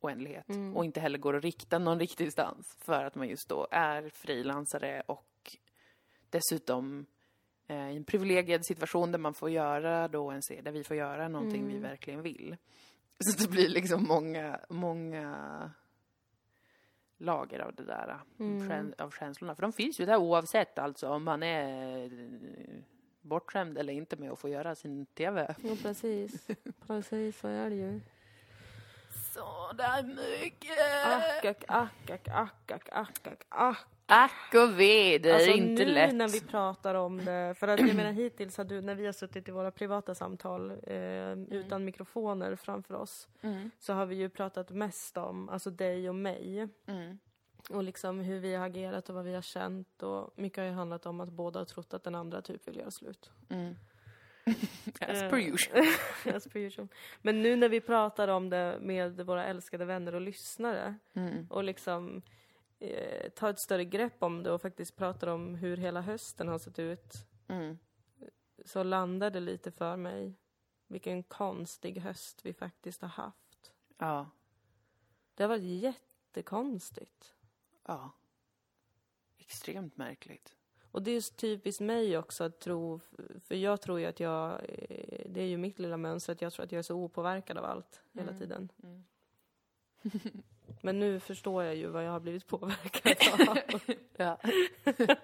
oändlighet. Mm. Och inte heller går att rikta någon riktig distans. För att man just då är frilansare och dessutom eh, i en privilegierad situation där man får göra då en serie, där vi får göra någonting vi Mm. verkligen vill. Så det blir liksom många, många lager av det där, Mm. käns- av känslorna. För de finns ju där oavsett alltså om man är eh, bortskämd eller inte med att få göra sin TV. Ja, precis. Precis, så är det ju. Så där mycket! Ack, ack, ack, ack, ack, ack, ack, ack, ack. Ack och ve, det är Alltså inte nu lätt. när vi pratar om det, för att jag menar hittills har du, när vi har suttit i våra privata samtal eh, utan mikrofoner framför oss, Mm. så har vi ju pratat mest om, alltså dig och mig. Mm. Och liksom hur vi har agerat och vad vi har känt och mycket har ju handlat om att båda har trott att den andra typ vill göra slut. Mm. As Eh, per usual. As per usual. Men nu när vi pratar om det med våra älskade vänner och lyssnare Mm. och liksom eh, tar ett större grepp om det och faktiskt pratar om hur hela hösten har sett ut Mm. så landar det lite för mig vilken konstig höst vi faktiskt har haft. Ja. Det har varit jättekonstigt. Ja. Extremt märkligt. Och det är typiskt mig också att tro, för jag tror ju att jag, eh, det är ju mitt lilla mönster, att jag tror att jag är så opåverkad av allt hela Mm. tiden. Mm. Men nu förstår jag ju vad jag har blivit påverkad av. Ja.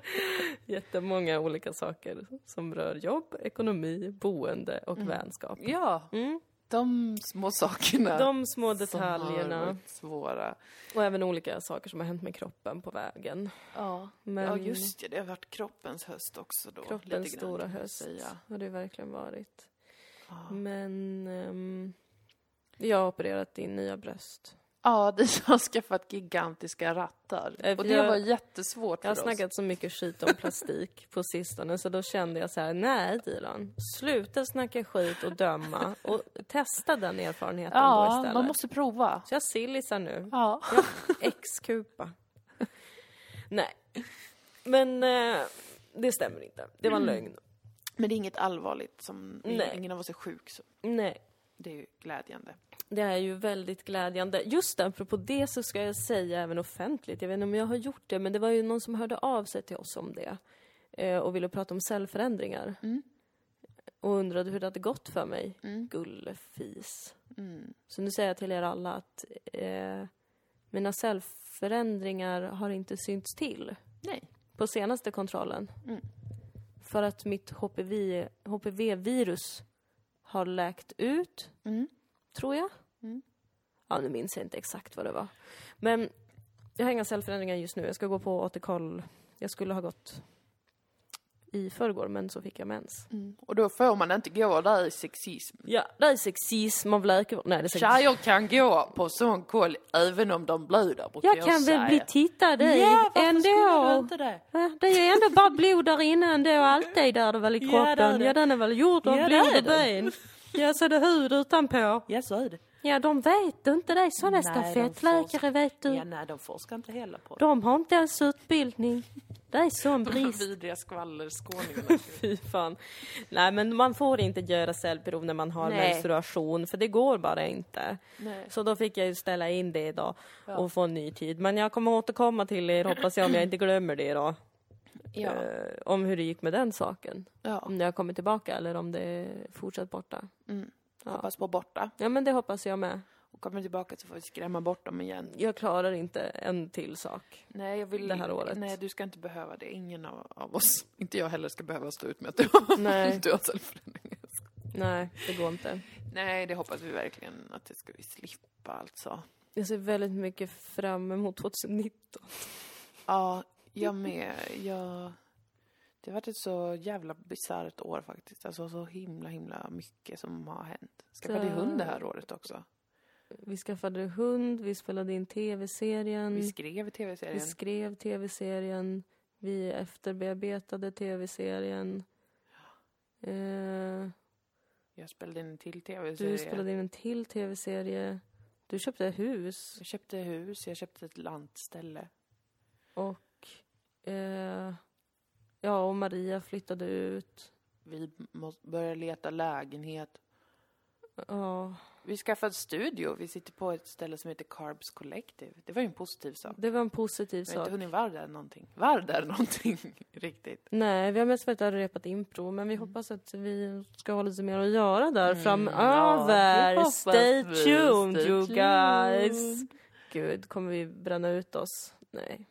Jättemånga olika saker som rör jobb, ekonomi, boende och Mm. vänskap. ja, Mm. De små sakerna. De små som har detaljerna varit svåra. och även olika saker som har hänt med kroppen på vägen. Ja. Men ja, just det. Det har varit kroppens höst också då. kroppens lite grann, stora höst Säga. har det verkligen varit. Ja. Men ehm, jag har opererat in nya bröst. Ja, de har skaffat gigantiska rattar. Eh, Och det jag- var jättesvårt Jag har för oss. snackat så mycket skit om plastik på sistone så då kände jag så här: nej Dilan, sluta snacka skit och döma och testa den erfarenheten då Ja, istället. man måste prova. Så jag sillisar nu. Ja. X-kupa. Nej. Men eh, det stämmer inte. Det var en lögn. Men det är inget allvarligt. Som, Nej. Ingen av oss är sjuk. Så Nej. det är ju glädjande. Det är ju väldigt glädjande. Just apropå det så ska jag säga även offentligt, jag vet inte om jag har gjort det, men det var ju någon som hörde av sig till oss om det. Eh, och ville prata om cellförändringar. Mm. Och undrade hur det hade gått för mig. Mm. Gullefis. Mm. Så nu säger jag till er alla att eh, mina cellförändringar har inte synts till Nej. på senaste kontrollen. Mm. För att mitt HPV, HPV-virus har läkt ut, Mm. tror jag. Mm. Ja, nu minns jag inte exakt vad det var. Men jag har inga cellförändringar just nu. Jag ska gå på återkoll. Jag skulle ha gått i förrgår, men så fick jag mens. Och då får man inte gå där i sexism. Ja, det är sexism av läkarvård. Nej, det är säkert... Tjejer kan gå på sån koll även om de blöder, brukar Jag jag, kan säga. väl bli tittad i Ja, varför ändå. skulle du inte det? Ja, det är ändå bara blod där inne ändå, alltid där det väl i Ja, kroppen. det är det. Ja, den är väl gjord av Ja, det blod är och ben. Ja, så är det hud utanpå. Ja, så är det. Ja, de vet inte det. Sådana de stafettläkare vet du. Ja, nej, de forskar inte heller på det. De har inte ens utbildning. Det är sån brist. Vidriga skvallerskåningarna. Fy fan. Nej, men man får inte göra cellprov när man har Nej. menstruation, för det går bara inte. Nej. Så då fick jag ju ställa in det då och få en ny tid. Men jag kommer återkomma till er, hoppas jag, om jag inte glömmer det då. Ja. Eh, om hur det gick med den saken. ja. Om det har kommit tillbaka eller om det är fortsatt borta. Mm. Ja. Hoppas på borta. Ja, men det hoppas jag med. Och kommer tillbaka så får vi skrämma bort dem igen. Jag klarar inte en till sak. Nej, jag vill... Det här året. Nej, du ska inte behöva det. Ingen av, av oss, inte jag heller, ska behöva stå ut med att du har, Nej. du har cellförändringar. Nej, det går inte. Nej, det hoppas vi verkligen att det ska vi slippa alltså. Jag ser väldigt mycket fram emot 2019. Ja, jag med. Jag... Det har varit ett så jävla bisarrt år faktiskt. Alltså så himla, himla mycket som har hänt. Skaffade Så- hund det här året också. Vi skaffade hund, vi spelade in tv-serien. Vi skrev i Vi tv-serien. skrev tv-serien, vi efterbearbetade tv-serien. Eh, Jag spelade in en till du tv-serie. spelade in en till tv-serie. Du köpte hus Jag köpte hus, jag köpte ett lantställe. och eh, ja, och Maria flyttade ut. Vi måste börja leta lägenhet. Ja, Vi skaffade studio. Vi sitter på ett ställe som heter Carbs Collective. Det var ju en positiv sak. det var en positiv Jag har inte sak. hunnit vara där någonting. Var där någonting riktigt. Nej, vi har mest varit där och repat impro, men vi hoppas att vi ska ha lite mer att göra där Mm, framöver. ja, Stay vi. tuned Stay you tuned. guys! Gud, kommer vi bränna ut oss? Nej,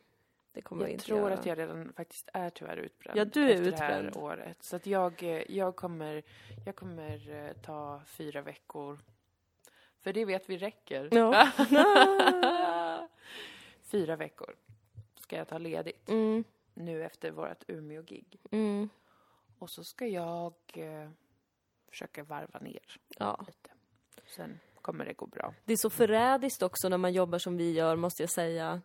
det kommer vi Jag inte tror göra. att jag redan faktiskt är tyvärr utbränd. Ja, du är efter det här utbränd. året. Så att jag, eh, jag kommer, jag kommer eh, ta fyra veckor. För det vet vi räcker. Ja. fyra veckor ska jag ta ledigt Mm, nu efter vårt Umeå-gig. mm, Och så ska jag eh, försöka varva ner ja. lite. Sen kommer det gå bra. Det är så förrädiskt också när man jobbar som vi gör, måste jag säga.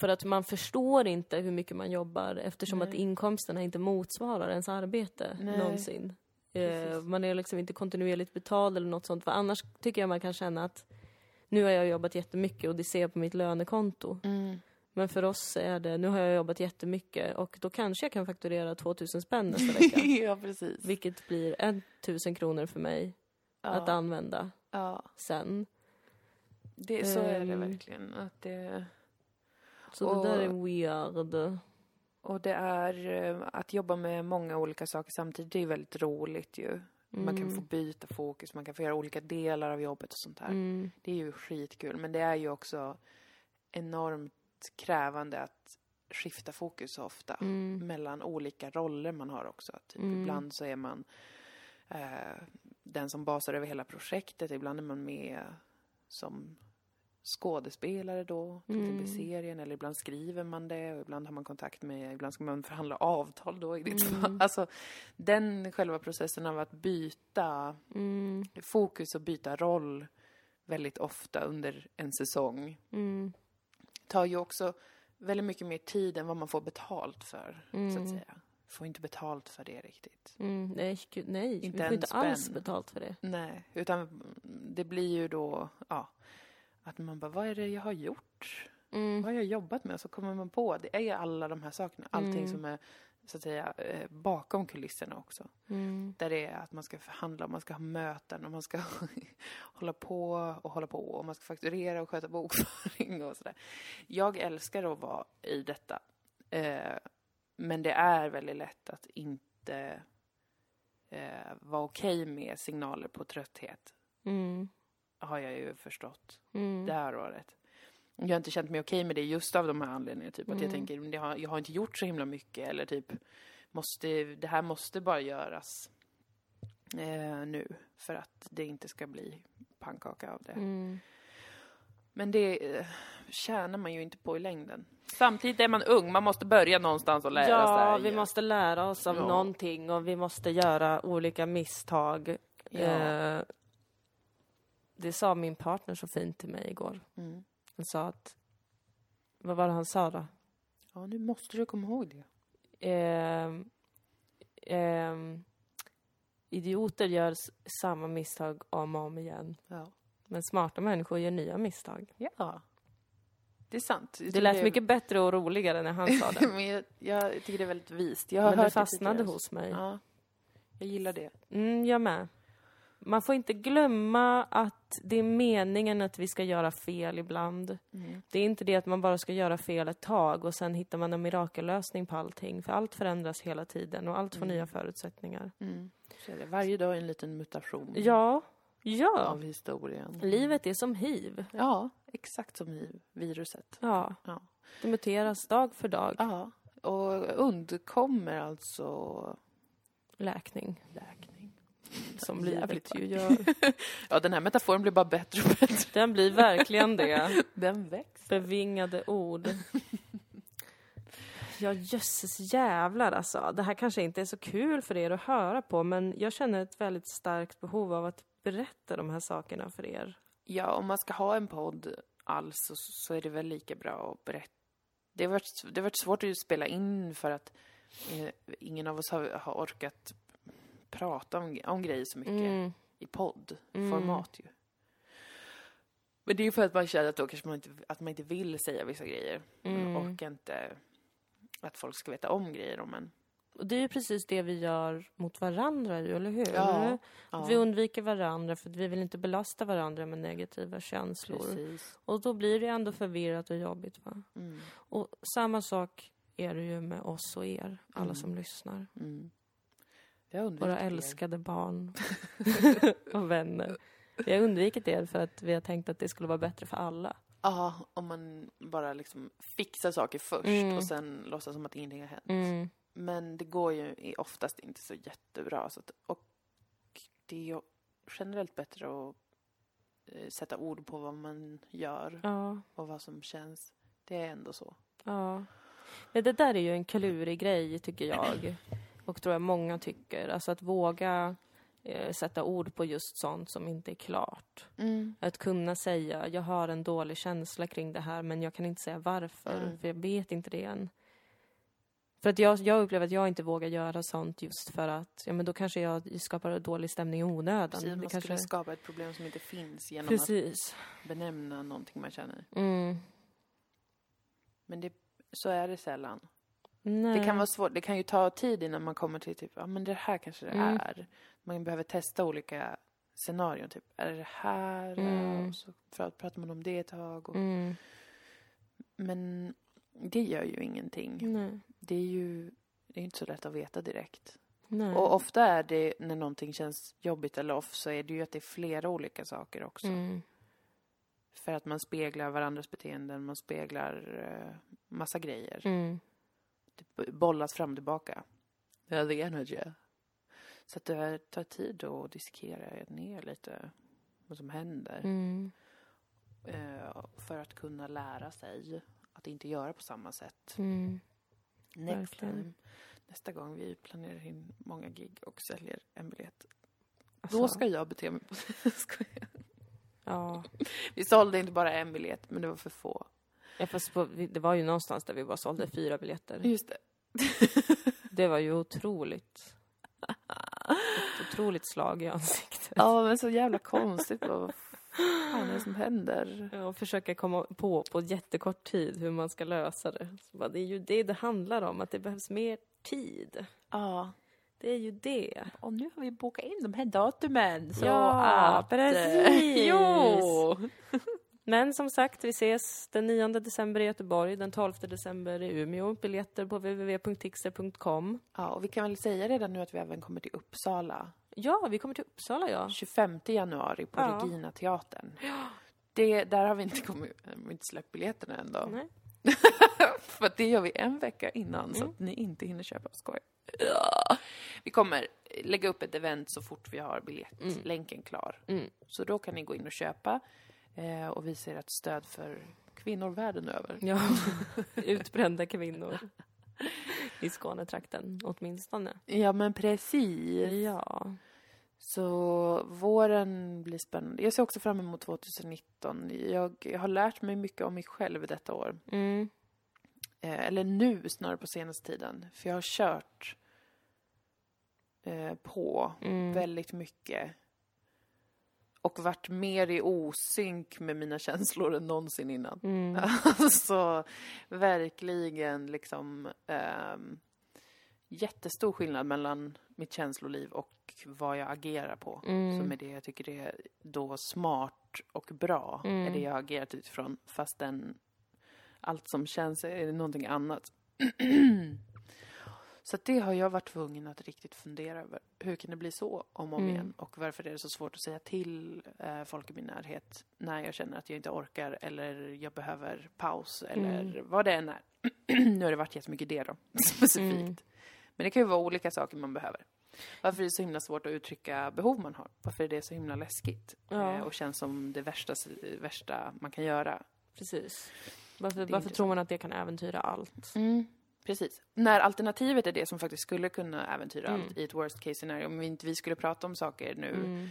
För att man förstår inte hur mycket man jobbar eftersom Nej. att inkomsterna inte motsvarar ens arbete Nej. någonsin. Eh, man är liksom inte kontinuerligt betald eller något sånt. För annars tycker jag man kan känna att nu har jag jobbat jättemycket och det ser jag på mitt lönekonto. Men för oss är det, nu har jag jobbat jättemycket och då kanske jag kan fakturera 2000 spänn nästa vecka. ja, precis. vilket blir 1000 kronor för mig att ja, använda ja, sen. det, så är det Ehm. verkligen. Att det, Så Och- det där är weird. och det är eh, att jobba med många olika saker samtidigt. Det är väldigt roligt ju. Man kan få byta fokus, man kan få göra olika delar av jobbet och sånt där. Mm. Det är ju skitkul, men det är ju också enormt krävande att skifta fokus så ofta Mm. mellan olika roller man har också. Typ Mm. Ibland så är man eh, den som basar över hela projektet, ibland är man med som skådespelare då, till Mm. exempel serien, eller ibland skriver man det och ibland har man kontakt med, ibland ska man förhandla avtal då i ditt Mm. fall. Alltså den själva processen av att byta Mm. fokus och byta roll väldigt ofta under en säsong Mm. tar ju också väldigt mycket mer tid än vad man får betalt för, så Mm. att säga. Får inte betalt för det riktigt. Mm. Nej, nej. Inte vi får inte alls betalt för det. Nej, utan det blir ju då, ja, att man bara, vad är det jag har gjort? Mm. Vad har jag jobbat med? Så kommer man på, det är ju alla de här sakerna, allting Mm. som är så att säga eh, bakom kulisserna också. Mm. Där det är att man ska förhandla, man ska ha möten och man ska hålla på och hålla på och man ska fakturera och sköta bokföring och sådär. Jag älskar att vara i detta. Eh, men det är väldigt lätt att inte eh, vara okej med signaler på trötthet. Mm. Har jag ju förstått Mm. det här året. Jag har inte känt mig okej med det just av de här anledningarna. Typ att jag Mm. tänker, det har, jag har inte gjort så himla mycket. Eller typ, måste, det här måste bara göras eh, nu. För att det inte ska bli pannkaka av det. Mm. Men det eh, tjänar man ju inte på i längden. Samtidigt är man ung, man måste börja någonstans och lära Ja, sig. vi måste lära oss av Ja. någonting och vi måste göra olika misstag. Ja. Eh, det sa min partner så fint till mig igår. Mm. Han sa att... Vad var det han sa då? Ja, nu måste du komma ihåg det. Ehm, ehm, idioter gör samma misstag om och om igen. Ja. Men smarta människor gör nya misstag. ja. Det är sant. Det lät är- mycket bättre och roligare när han sa det. Men jag, jag tycker det är väldigt vist. Jag har Men hört det fastnade tidigare. hos mig. Ja. Jag gillar det. Mm, jag med. Man får inte glömma att det är meningen att vi ska göra fel ibland. Mm. Det är inte det att man bara ska göra fel ett tag och sen hittar man en mirakellösning på allting. För allt förändras hela tiden och allt får Mm. nya förutsättningar. Mm. Varje dag är en liten mutation Ja, ja. av historien. Livet är som hiv. Ja, exakt som i viruset. Ja, Ja. det muteras dag för dag. ja. Och undkommer alltså Läkning, läkning. Som livet ju gör. Ja, den här metaforen blir bara bättre och bättre. Den blir verkligen det. Den växer. Bevingade ord. Ja, jösses jävlar alltså. Det här kanske inte är så kul för er att höra på, men jag känner ett väldigt starkt behov av att berätta de här sakerna för er. Ja, om man ska ha en podd alls så, så är det väl lika bra att berätta. Det har varit, det har varit svårt att spela in för att eh, ingen av oss har, har orkat prata om, om grejer så mycket Mm. i poddformat ju. Men det är ju för att man känner att då kanske man inte, att man inte vill säga vissa grejer. Mm. orkar inte att folk ska veta om grejer om en. Och det är ju precis det vi gör mot varandra ju, eller hur? Ja, Att Vi undviker varandra för att vi vill inte belasta varandra med negativa känslor. precis. Och då blir det ändå förvirrat och jobbigt va? Mm, Och samma sak är det ju med oss och er, alla Mm. som lyssnar. mm. Våra älskade barn och vänner. Vi har undvikit det för att vi har tänkt att det skulle vara bättre för alla. Ja, om man bara liksom fixar saker först Mm. och sen låtsas som att ingenting har hänt. Mm. Men det går ju oftast inte så jättebra. Så att, och det är ju generellt bättre att eh, sätta ord på vad man gör Ja, och vad som känns. Det är ändå så. ja. Men det där är ju en klurig grej, tycker jag. Och tror jag många tycker. Alltså att våga eh, sätta ord på just sånt som inte är klart. Att kunna säga, jag har en dålig känsla kring det här, men jag kan inte säga varför, Mm. för jag vet inte det än. För att jag, jag upplever att jag inte vågar göra sånt just för att, ja men då kanske jag skapar dålig stämning i onödan. Precis, man Det skulle kanske... skapa ett problem som inte finns genom Precis. att benämna någonting man känner. Mm. Men det, så är det sällan. Nej. Det kan vara svårt. Det kan ju ta tid innan man kommer till typ, ja men det här kanske det Mm. är. Man behöver testa olika scenarion. Typ, är det det här? Mm. Och så för att pratar man om det ett tag. Och, Mm. Men det gör ju ingenting. Nej. Det är ju det är inte så lätt att veta direkt. Nej. Och ofta är det, när någonting känns jobbigt eller off, så är det ju att det är flera olika saker också. Mm. För att man speglar varandras beteenden, man speglar eh, massa grejer. Mm. Det bollas fram och tillbaka. Ja, the energy. Så att det tar tid att dissekera ner lite vad som händer. Mm. Eh, för att kunna lära sig att inte göra på samma sätt. Mm. Next time. Nästa gång vi planerar in många gig och säljer en biljett. Alltså, Då ska jag bete mig på... Skojar. Ja. vi sålde inte bara en biljett, men det var för få. Ja fast på, det var ju någonstans där vi bara sålde fyra biljetter. Just det. Det var ju otroligt. Ett otroligt slag i ansiktet. Ja, men så jävla konstigt. Vad fan är det som händer? Ja, Och försöka komma på på jättekort tid hur man ska lösa det. Bara, det är ju det det handlar om, att det behövs mer tid. Ja. Det är ju det. Och nu har vi bokat in de här datumen. Så Ja, att, precis. Jo! Men som sagt, vi ses den 9 december i Göteborg, den 12 december i Umeå. Biljetter på www.tixter.com. Ja, och vi kan väl säga redan nu att vi även kommer till Uppsala. Ja, vi kommer till Uppsala, ja. 25 januari på Ja. Regina teatern. Det, där har vi inte, kommit, vi inte släppt biljetterna än då. Nej. För det gör vi en vecka innan så Mm. att ni inte hinner köpa. Skoj. Ja. Vi kommer lägga upp ett event så fort vi har biljettlänken klar. Mm. Så då kan ni gå in och köpa. Eh, och vi ser ett stöd för kvinnor världen över. Ja, utbrända kvinnor. I Skånetrakten, åtminstone. Ja, men precis. Ja. Så våren blir spännande. Jag ser också fram emot 2019. Jag, jag har lärt mig mycket om mig själv detta år. Mm. Eh, eller nu snarare på senaste tiden. För jag har kört eh, på Mm. väldigt mycket. Och varit mer i osynk med mina känslor än någonsin innan. Mm. Alltså, verkligen liksom ehm, jättestor skillnad mellan mitt känsloliv och vad jag agerar på. Mm. Som är det jag tycker är då smart och bra. Mm. Är det jag har agerat utifrån. Fastän allt som känns är någonting annat. Så det har jag varit tvungen att riktigt fundera över. Hur kan det bli så om och om Mm. igen? Och varför är det så svårt att säga till eh, folk i min närhet när jag känner att jag inte orkar eller jag behöver paus eller Mm. vad det än är. nu har det varit jättemycket det då, specifikt. Mm. Men det kan ju vara olika saker man behöver. Varför är det så himla svårt att uttrycka behov man har? Varför är det så himla läskigt? Ja. Eh, och känns som det värsta, värsta man kan göra. Precis. Varför, varför tror man att det kan äventyra allt? Precis. När alternativet är det som faktiskt skulle kunna äventyra Mm. allt i ett worst case scenario, om vi inte vi skulle prata om saker nu, Mm.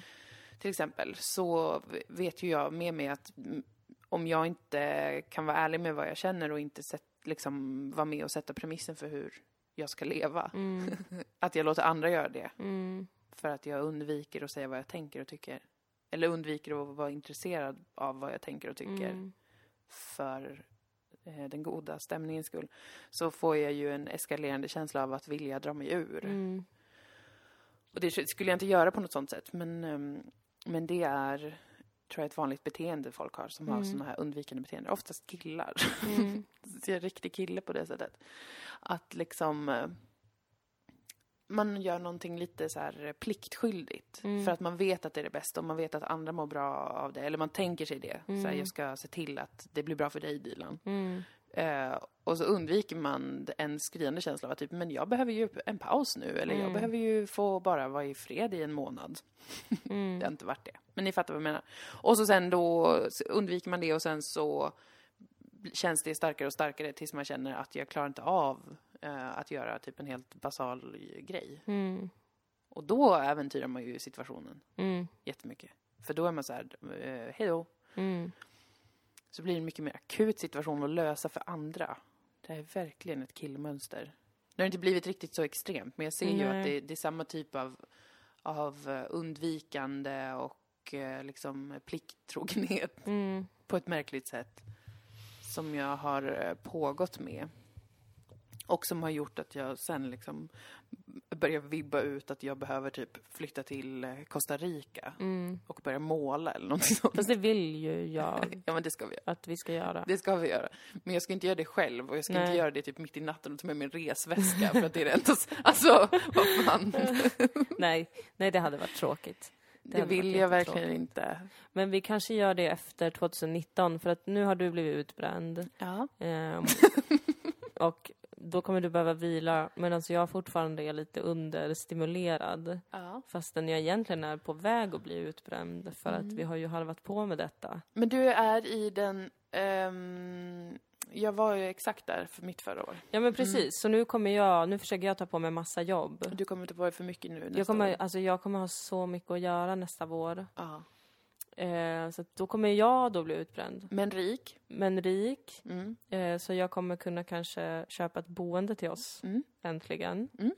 till exempel, så vet ju jag med mig att om jag inte kan vara ärlig med vad jag känner och inte sätt, liksom, vara med och sätta premissen för hur jag ska leva, Mm. att jag låter andra göra det. Mm. För att jag undviker att säga vad jag tänker och tycker. Eller undviker att vara intresserad av vad jag tänker och tycker. Mm. För den goda stämningens skull. Så får jag ju en eskalerande känsla av att vilja dra mig ur. Mm. Och det skulle jag inte göra på något sånt sätt. Men, ehm, men det är, tror jag, ett vanligt beteende folk har. Som har Mm. sådana här undvikande beteenden. Oftast killar. Mm. Så jag är en riktig kille på det sättet. Att liksom... Man gör någonting lite så här pliktskyldigt. Mm. För att man vet att det är det bästa och man vet att andra mår bra av det. Eller man tänker sig det. Så här, Mm. jag ska se till att det blir bra för dig, Dilan. Mm. Eh, och så undviker man en skriande känsla av att typ, men jag behöver ju en paus nu. Eller jag Mm. behöver ju få bara vara i fred i en månad. Mm. Det har inte varit det. Men ni fattar vad jag menar. Och så sen då undviker man det och sen så känns det starkare och starkare tills man känner att jag klarar inte av eh, att göra typ en helt basal grej. Mm. Och då äventyrar man ju situationen Mm. jättemycket. För då är man så här, eh, hej då. Mm. Så blir det en mycket mer akut situation att lösa för andra. Det är verkligen ett killmönster. Det har inte blivit riktigt så extremt, men jag ser ju Nej. att det, det är samma typ av, av eh, undvikande och eh, liksom plikttrogenhet Mm. på ett märkligt sätt som jag har eh, pågått med. Och som har gjort att jag sen liksom börjar vibba ut att jag behöver typ flytta till eh, Costa Rica Mm. och börja måla eller någonting sånt. Fast det vill ju jag Ja, men det ska vi göra. att vi ska göra. Det ska vi göra. Men jag ska inte göra det själv och jag ska inte Nej. göra det typ mitt i natten och ta med min resväska för att det är det enda... Alltså, vad fan. Nej, nej, det hade varit tråkigt. Det, hade vill jag verkligen inte. Men vi kanske gör det efter 2019, för att nu har du blivit utbränd. Ja. Ehm, och då kommer du behöva vila, medan jag fortfarande är lite understimulerad. ja. Fastän jag egentligen är på väg att bli utbränd, för att Mm. vi har ju halvat på med detta. Men du är i den... ehm, jag var ju exakt där för mitt förra år. Ja men precis, så nu kommer jag, nu försöker jag ta på mig massa jobb. Du kommer inte på det för mycket nu nästa Jag kommer, år. alltså jag kommer ha så mycket att göra nästa vår. Ja. Eh, så då kommer jag då bli utbränd. Men rik. Men rik, Mm. eh, så jag kommer kunna kanske köpa ett boende till oss, Mm. äntligen. Mm.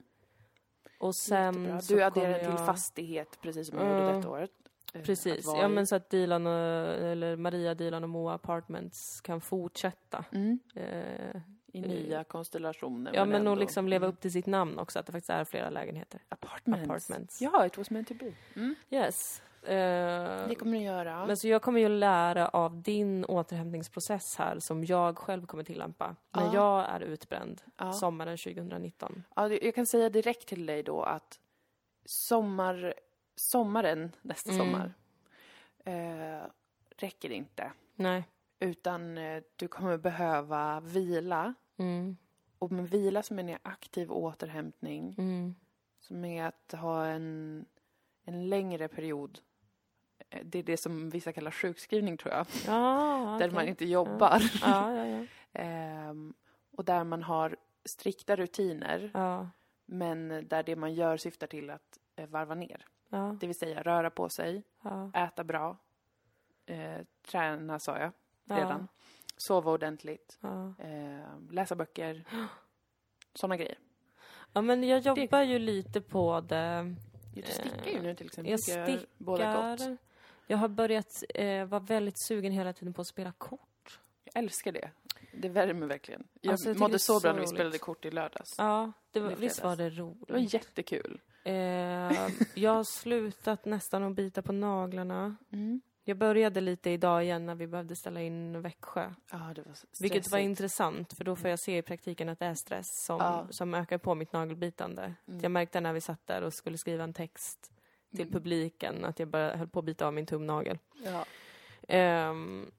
Och sen Jättebra. Du adderar kommer till jag... fastighet precis som jag Ja. gjorde detta året. Eh, Precis, ja men så att Dilan och, eller Maria, Dilan och Moa Apartments kan fortsätta. Mm. Eh, I nya konstellationer. ja men ändå. och liksom leva Mm. upp till sitt namn också, att det faktiskt är flera lägenheter. Apartments. Apartments. Ja, it was meant to be. Mm. Yes. Eh, Det kommer du göra. Men så jag kommer ju lära av din återhämtningsprocess här som jag själv kommer tillämpa när Ja. jag är utbränd ja. sommaren 2019. Ja, jag kan säga direkt till dig då att sommar, sommaren nästa Mm. sommar eh, räcker inte. Nej. Utan eh, du kommer behöva vila. Mm. Och med vila så menar jag aktiv återhämtning. Mm. Som är att ha en, en längre period eh, det är det som vissa kallar sjukskrivning tror jag. Ja, Där okej. man inte jobbar. Ja, ja, ja. Ehm, och där man har strikta rutiner, ja, men där det man gör syftar till att eh, varva ner. ja, Det vill säga röra på sig, ja, äta bra, eh, träna sa jag ja, redan, sova ordentligt, ja. eh, läsa böcker, sådana grejer. Ja, men jag jobbar ju lite på det. Du stickar ju nu till exempel. Jag jag båda gott. stickar. Jag har börjat eh, vara väldigt sugen hela tiden på att spela kort. Jag älskar det. Det värmer verkligen. Jag Alltså, jag mådde det så bra när vi spelade kort i lördags. Ja, det var, visst var det roligt. Det var jättekul. Eh, jag har slutat nästan att bita på naglarna. Jag började lite idag igen när vi behövde ställa in Växjö. Ja, det var stressigt. Vilket var intressant, för då får jag se i praktiken att det är stress som, Ja. som ökar på mitt nagelbitande. Mm. Jag märkte när vi satt där och skulle skriva en text till Mm. publiken att jag bara höll på att bita av min tumnagel. Ja. Ehm,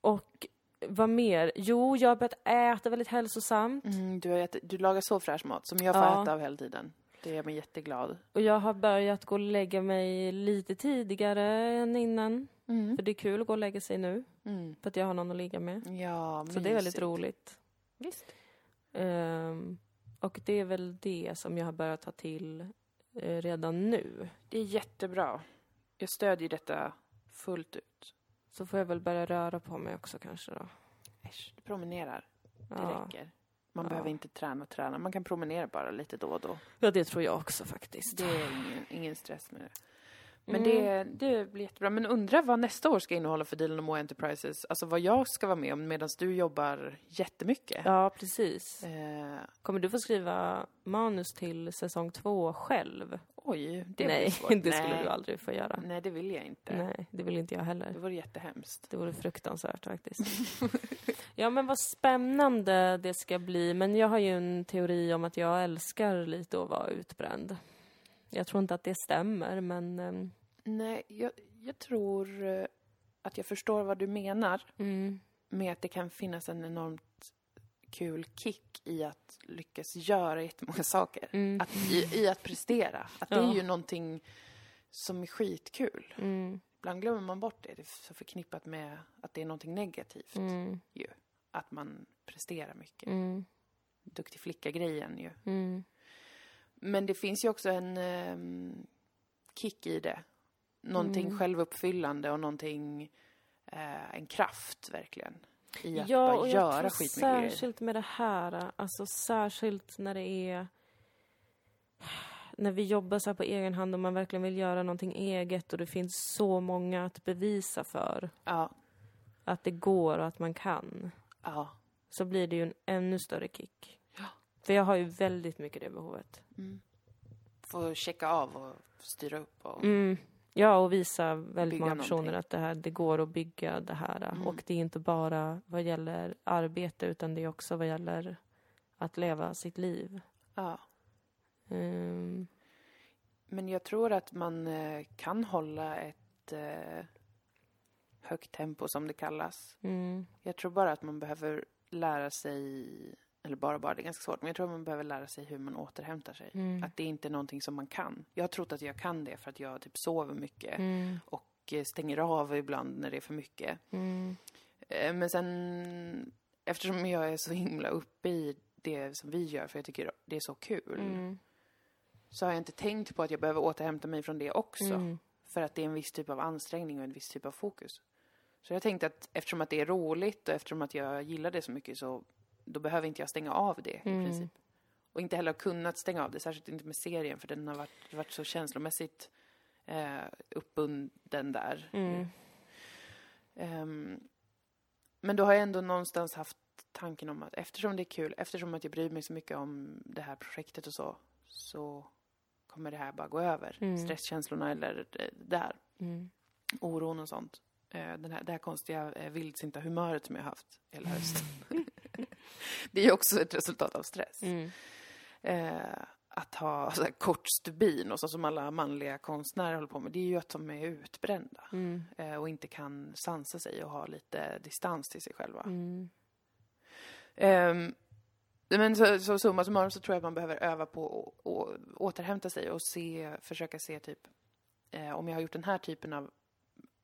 och vad mer? Jo, jag har börjat äta väldigt hälsosamt. Mm, du, har ätit, du lagar så fräsch mat som jag får Ja. äta av hela tiden. Det gör mig jätteglad. Och jag har börjat gå och lägga mig lite tidigare än innan. Mm. För det är kul att gå och lägga sig nu, Mm. för att jag har någon att ligga med. Ja, Så det är väldigt mysigt. roligt. Visst. Ehm, och det är väl det som jag har börjat ta till eh, redan nu. Det är jättebra. Jag stödjer detta fullt ut. Så får jag väl börja röra på mig också kanske då. Äsch, du promenerar. Det Ja. räcker. Man Ja. behöver inte träna träna. Man kan promenera bara lite då och då. ja, det tror jag också faktiskt. Det är ingen, ingen stress med det. Men Mm. det, det blir jättebra. Men undra vad nästa år ska innehålla för och Moa Enterprises. Alltså vad jag ska vara med om medan du jobbar jättemycket. Ja, precis. Eh, Kommer du få skriva manus till säsong två själv? Oj, det Nej, svårt. det skulle Nej. du aldrig få göra. Nej, det vill jag inte. Nej, det vill inte jag heller. Det vore jättehemskt. Det vore fruktansvärt faktiskt. ja men vad spännande det ska bli. Men jag har ju en teori om att jag älskar lite att vara utbränd. Jag tror inte att det stämmer men... ehm, Nej, jag, jag tror eh, att jag förstår vad du menar mm, med att det kan finnas en enormt kul kick i att lyckas göra jättemånga saker. mm, Att, i, I att prestera. Att det Ja. är ju någonting som är skitkul. mm, Ibland glömmer man bort det. Det är så förknippat med att det är någonting negativt. mm, Att man presterar mycket. mm, Duktig flicka-grejen ju. mm, Men det finns ju också en ehm, kick i det. Någonting Mm. självuppfyllande och någonting, eh, en kraft verkligen. I att Ja, bara och jag göra tror skitmycket särskilt med det här, alltså särskilt när det är när vi jobbar så här på egen hand och man verkligen vill göra någonting eget och det finns så många att bevisa för Ja, att det går och att man kan. ja. så blir det ju en ännu större kick. Ja. För jag har ju väldigt mycket det behovet. Mm. Få checka av och styra upp och... Mm. Ja, och visa väldigt många personer någonting. att det, här, det går att bygga det här. Mm. Och det är inte bara vad gäller arbete utan det är också vad gäller att leva sitt liv. Ja. Mm. Men jag tror att man eh, kan hålla ett eh, högt tempo som det kallas. Mm. Jag tror bara att man behöver lära sig, eller bara bara, det är ganska svårt, men jag tror att man behöver lära sig hur man återhämtar sig. Mm. Att det inte är någonting som man kan. Jag har trott att jag kan det för att jag typ sover mycket Mm. och eh, stänger av ibland när det är för mycket. Mm. Eh, Men sen, eftersom jag är så himla uppe i det som vi gör, för jag tycker det är så kul, Mm. så har jag inte tänkt på att jag behöver återhämta mig från det också. Mm. För att det är en viss typ av ansträngning och en viss typ av fokus. Så jag tänkte att eftersom att det är roligt och eftersom att jag gillar det så mycket så då behöver inte jag stänga av det Mm. i princip. Och inte heller kunnat stänga av det, särskilt inte med serien för den har varit, varit så känslomässigt eh, uppbunden där. Mm. Ehm, men då har jag ändå någonstans haft tanken om att eftersom det är kul, eftersom att jag bryr mig så mycket om det här projektet och så, så kommer det här bara gå över. Mm. Stresskänslorna eller det där, Mm. oron och sånt. Eh, Den här, det här konstiga eh, vildsinta humöret som jag haft hela hösten. det är ju också ett resultat av stress. Mm. Eh, att ha så här, kort stubin och så som alla manliga konstnärer håller på med, det är ju att de är utbrända Mm. eh, och inte kan sansa sig och ha lite distans till sig själva. Mm. Ehm, men så, så summa summarum så tror jag att man behöver öva på att återhämta sig och se, försöka se typ eh, om jag har gjort den här typen av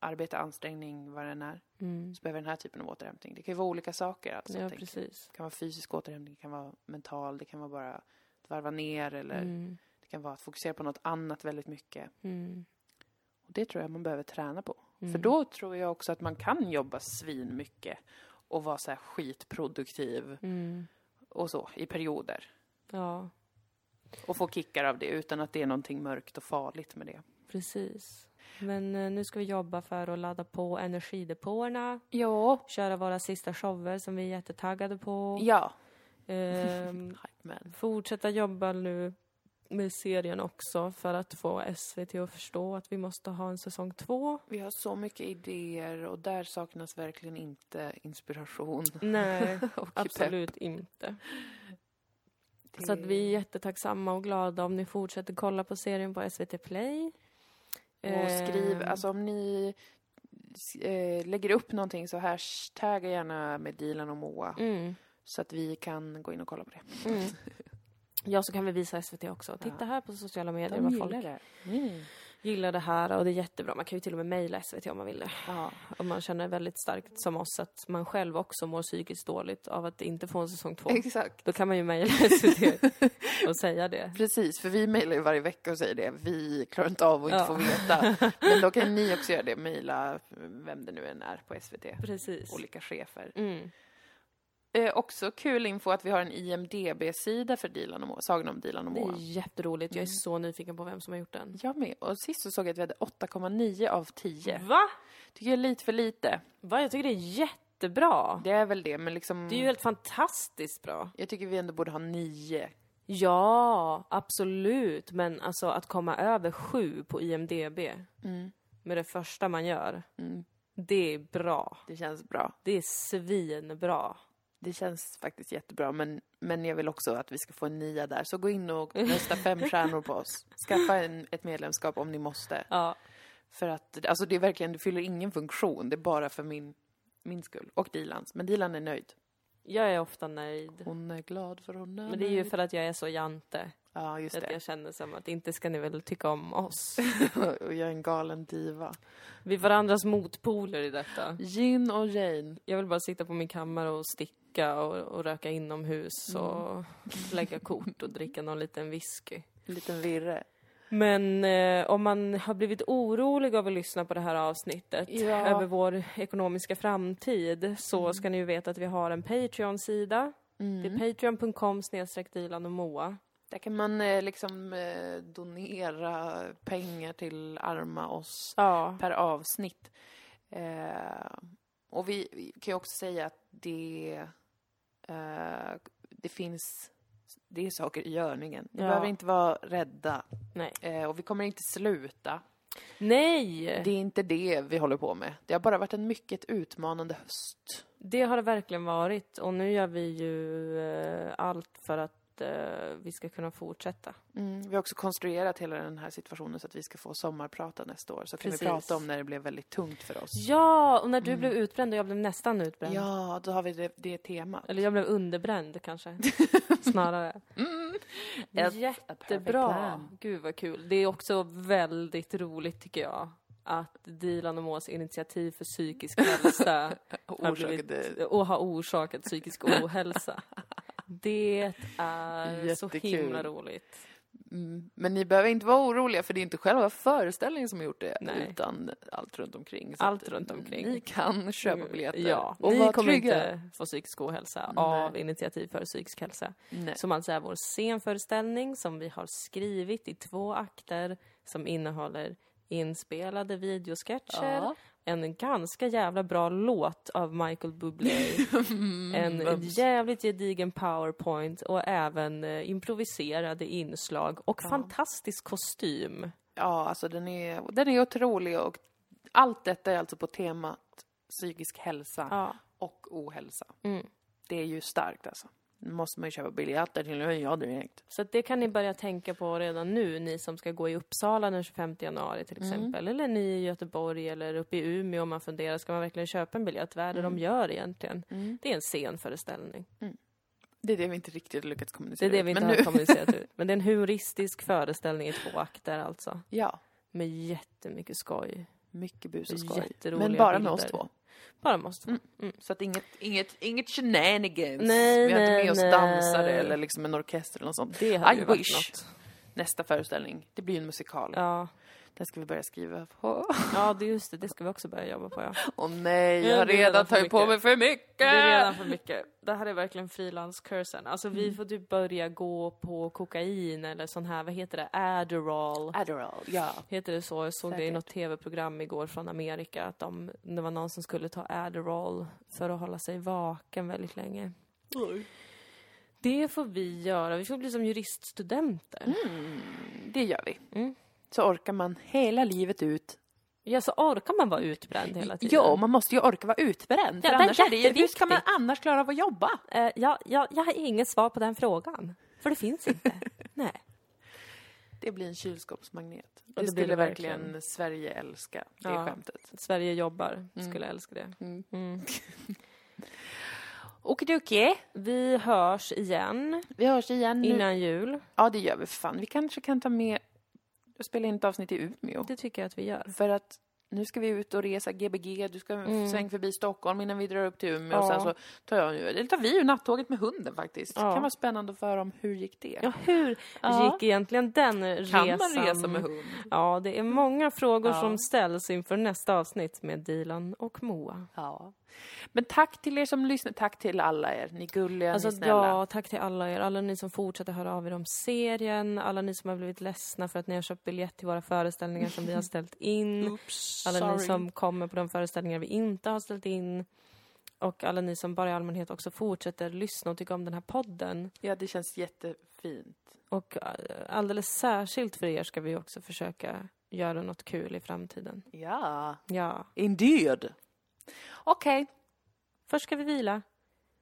arbete, ansträngning, vad den är, Mm. så behöver den här typen av återhämtning. Det kan ju vara olika saker. Alltså, Ja, precis. Det kan vara fysisk återhämtning, det kan vara mental, det kan vara bara att varva ner eller Mm. det kan vara att fokusera på något annat väldigt mycket. Mm. Och det tror jag man behöver träna på. Mm. För då tror jag också att man kan jobba svin mycket och vara så här skitproduktiv Mm. och så i perioder. Ja, Och få kickar av det utan att det är någonting mörkt och farligt med det. Precis. Men eh, nu ska vi jobba för att ladda på energidepåerna, Ja. köra våra sista shower som vi är jättetaggade på. Ja. Ehm, fortsätta jobba nu med serien också för att få SVT att förstå att vi måste ha en säsong två. Vi har så mycket idéer och där saknas verkligen inte inspiration. Nej, absolut inte. pepp. Så att vi är jättetacksamma och glada om ni fortsätter kolla på serien på SVT Play. Och skriv, Ehm, alltså om ni eh, lägger upp någonting så hashtagga gärna med Dilan och Moa. Mm, Så att vi kan gå in och kolla på det. mm. Ja, så kan vi visa SVT också. Titta här på sociala medier De vad folk det. Mm. Gillar det här och det är jättebra. Man kan ju till och med mejla SVT om man vill det. Ja. Om man känner väldigt starkt som oss att man själv också mår psykiskt dåligt av att inte få en säsong två. Exakt. Då kan man ju mejla SVT och säga det. Precis, för vi mejlar ju varje vecka och säger det. Vi klarar inte av att inte Ja. få veta. Men då kan ni också göra det. Mejla vem det nu än är på SVT. Precis. Olika chefer. Mm. Eh, också kul info att vi har en IMDB-sida för Dilan och Moa. Sagan om Dilan och Det Moa. är jätteroligt. Jag är Mm. så nyfiken på vem som har gjort den. Jag med. Och sist så såg jag att vi hade 8,9 av 10. Va? Tycker jag är lite för lite. Va? Jag tycker det är jättebra. Det är väl det, men liksom... Det är ju helt fantastiskt bra. Jag tycker vi ändå borde ha 9. Ja, absolut. Men alltså att komma över sju på IMDB Mm. med det första man gör, Mm. det är bra. Det känns bra. Det är svinbra. Det känns faktiskt jättebra, men, men jag vill också att vi ska få en nia där. Så gå in och rösta fem stjärnor på oss. Skaffa en, ett medlemskap om ni måste. Ja. För att, alltså det är verkligen, det fyller ingen funktion. Det är bara för min, min skull. Och Dilans. Men Dilan är nöjd. Jag är ofta nöjd. Hon är glad för hon är Men det är ju för att jag är så jante. Ja, just Att det. jag känner som att inte ska ni väl tycka om oss. och jag är en galen diva. Vi är varandras motpoler i detta. Gin och Jane. Jag vill bara sitta på min kammare och sticka och, och röka inomhus och lägga kort och dricka någon liten whisky. En liten virre. Men eh, om man har blivit orolig av att lyssna på det här avsnittet Ja. över vår ekonomiska framtid så ska ni ju veta att vi har en Patreon-sida. Det Mm. är patreon.com snedstreck Dilan och Moa. Där kan man eh, liksom eh, donera pengar till arma oss Ja, per avsnitt. Eh, och vi, vi kan ju också säga att det, eh, det finns det är saker i görningen. Ni Ja. behöver inte vara rädda. Eh, och vi kommer inte sluta. Nej! Det är inte det vi håller på med. Det har bara varit en mycket utmanande höst. Det har det verkligen varit och nu gör vi ju eh, allt för att eh, vi ska kunna fortsätta. Mm, vi har också konstruerat hela den här situationen så att vi ska få sommarprata nästa år. Så kan Precis. vi prata om när det blev väldigt tungt för oss. Ja, och när du blev utbränd och jag blev nästan utbränd. Ja, då har vi det, det temat. Eller jag blev underbränd kanske, snarare. Ett- Jättebra! Gud vad kul. Det är också väldigt roligt tycker jag. Att Dilan och Mås initiativ för psykisk hälsa har blivit, och har orsakat psykisk ohälsa. Det är så Jättekul. himla roligt. Mm. Men ni behöver inte vara oroliga för det är inte själva föreställningen som har gjort det Nej. utan allt runt omkring. Så Allt runt omkring. Ni kan köpa biljetter Ja, och ni kommer trygga. inte få psykisk ohälsa Nej. av initiativ för psykisk hälsa. Nej. Som alltså är vår scenföreställning som vi har skrivit i två akter som innehåller inspelade videosketcher, Ja. En ganska jävla bra låt av Michael Bublé, en jävligt gedigen powerpoint och även eh, improviserade inslag och Ja. fantastisk kostym. Ja, alltså den är, den är otrolig och allt detta är alltså på temat psykisk hälsa Ja. och ohälsa. Mm. Det är ju starkt alltså. Nu måste man ju köpa biljetter till ja direkt. Så det kan ni börja tänka på redan nu, ni som ska gå i Uppsala den 25 januari till Mm. exempel. Eller ni i Göteborg eller uppe i Umeå om man funderar, ska man verkligen köpa en biljett? Vad är det Mm. de gör egentligen? Det är en scenföreställning. Det är det vi inte riktigt lyckats Det kommunicera är det ut, vi inte har nu- kommunicerat ut. Men det är en humoristisk föreställning i två akter alltså. Ja, Med jättemycket skoj. Mycket bus och skoj. Men bara med oss två. Bara måste Mm. Så att inget, inget, inget shenanigans. Nej, Vi har inte nej, med oss nej. dansare eller liksom en orkester eller något sånt. Det hade I ju varit wish. något. Nästa föreställning, det blir ju en musikal. Ja. Den ska vi börja skriva på. ja, det är just det. Det ska vi också börja jobba på. Ja. Åh nej, Ja, jag har redan redan tagit på mig för mycket! Det är redan för mycket. Det här är verkligen frilanskursen. Alltså vi Mm. får typ börja gå på kokain eller sån här, vad heter det, Adderall. Adderall, ja. Heter det så? Jag såg det i Säkert. något tv-program igår från Amerika att de, det var någon som skulle ta Adderall för att hålla sig vaken väldigt länge. Det får vi göra. Vi får bli som juriststudenter. Det gör vi. Mm. Så orkar man hela livet ut. Ja, så orkar man vara utbränd hela tiden. Ja, man måste ju orka vara utbränd. Ja, för det är annars är det, hur ska man annars klara av att jobba? Eh, ja, ja, jag har inget svar på den frågan. För det finns inte. Nej. Det blir en kylskåpsmagnet. det Det blir skulle det verkligen verkligen. Sverige älska, det Ja. skämtet. Sverige jobbar. Skulle älska det. Mm. Mm. Okidoki. Vi hörs igen Vi hörs igen nu. innan jul. Ja, det gör vi för fan. Vi kanske kan ta med och spela in ett avsnitt i Umeå. Det tycker jag att vi gör. För att nu ska vi ut och resa Gbg. Du ska Mm. sväng förbi Stockholm innan vi drar upp till Umeå. Och Ja. sen så tar jag eller tar vi ju nattåget med hunden faktiskt. Ja. Det kan vara spännande att få höra om hur gick det? Ja, hur Ja. gick egentligen den kan resan? man resa med hund? Ja, det är många frågor Ja. som ställs inför nästa avsnitt med Dilan och Moa. Ja. Men tack till er som lyssnar. Tack till alla er. Ni gulliga, Alltså, ni snälla. ja, tack till alla er. Alla ni som fortsätter höra av er om serien. Alla ni som har blivit ledsna för att ni har köpt biljett till våra föreställningar som vi har ställt in. Oops, Alla ni sorry. som kommer på de föreställningar vi inte har ställt in. Och alla ni som bara i allmänhet också fortsätter lyssna och tycka om den här podden. Ja, det känns jättefint. Och eh, alldeles särskilt för er ska vi också försöka göra något kul i framtiden. Ja, Ja. indeed. Okej, Först ska vi vila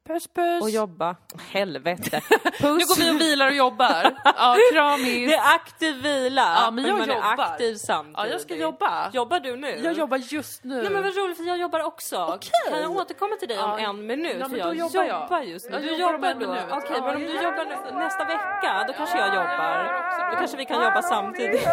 puss puss. och jobba. Helvete. Nu Puss. går vi och vilar och jobbar. Ja, kramis. Det är aktiv vila. Ja, men jag man jobbar. är aktiv samtidigt. Ja, jag ska jobba. Jobbar du nu? Jag jobbar just nu. Nej men vad roligt för jag jobbar också. Okej. Kan jag återkomma till dig om Ja. en minut? Ja, men då jag jobbar jag. just nu. Jag du jobbar jobbar då? Okej, Ja, men om du jobbar nä- nästa vecka, då kanske jag Ja, jobbar. Då kanske vi kan jobba samtidigt.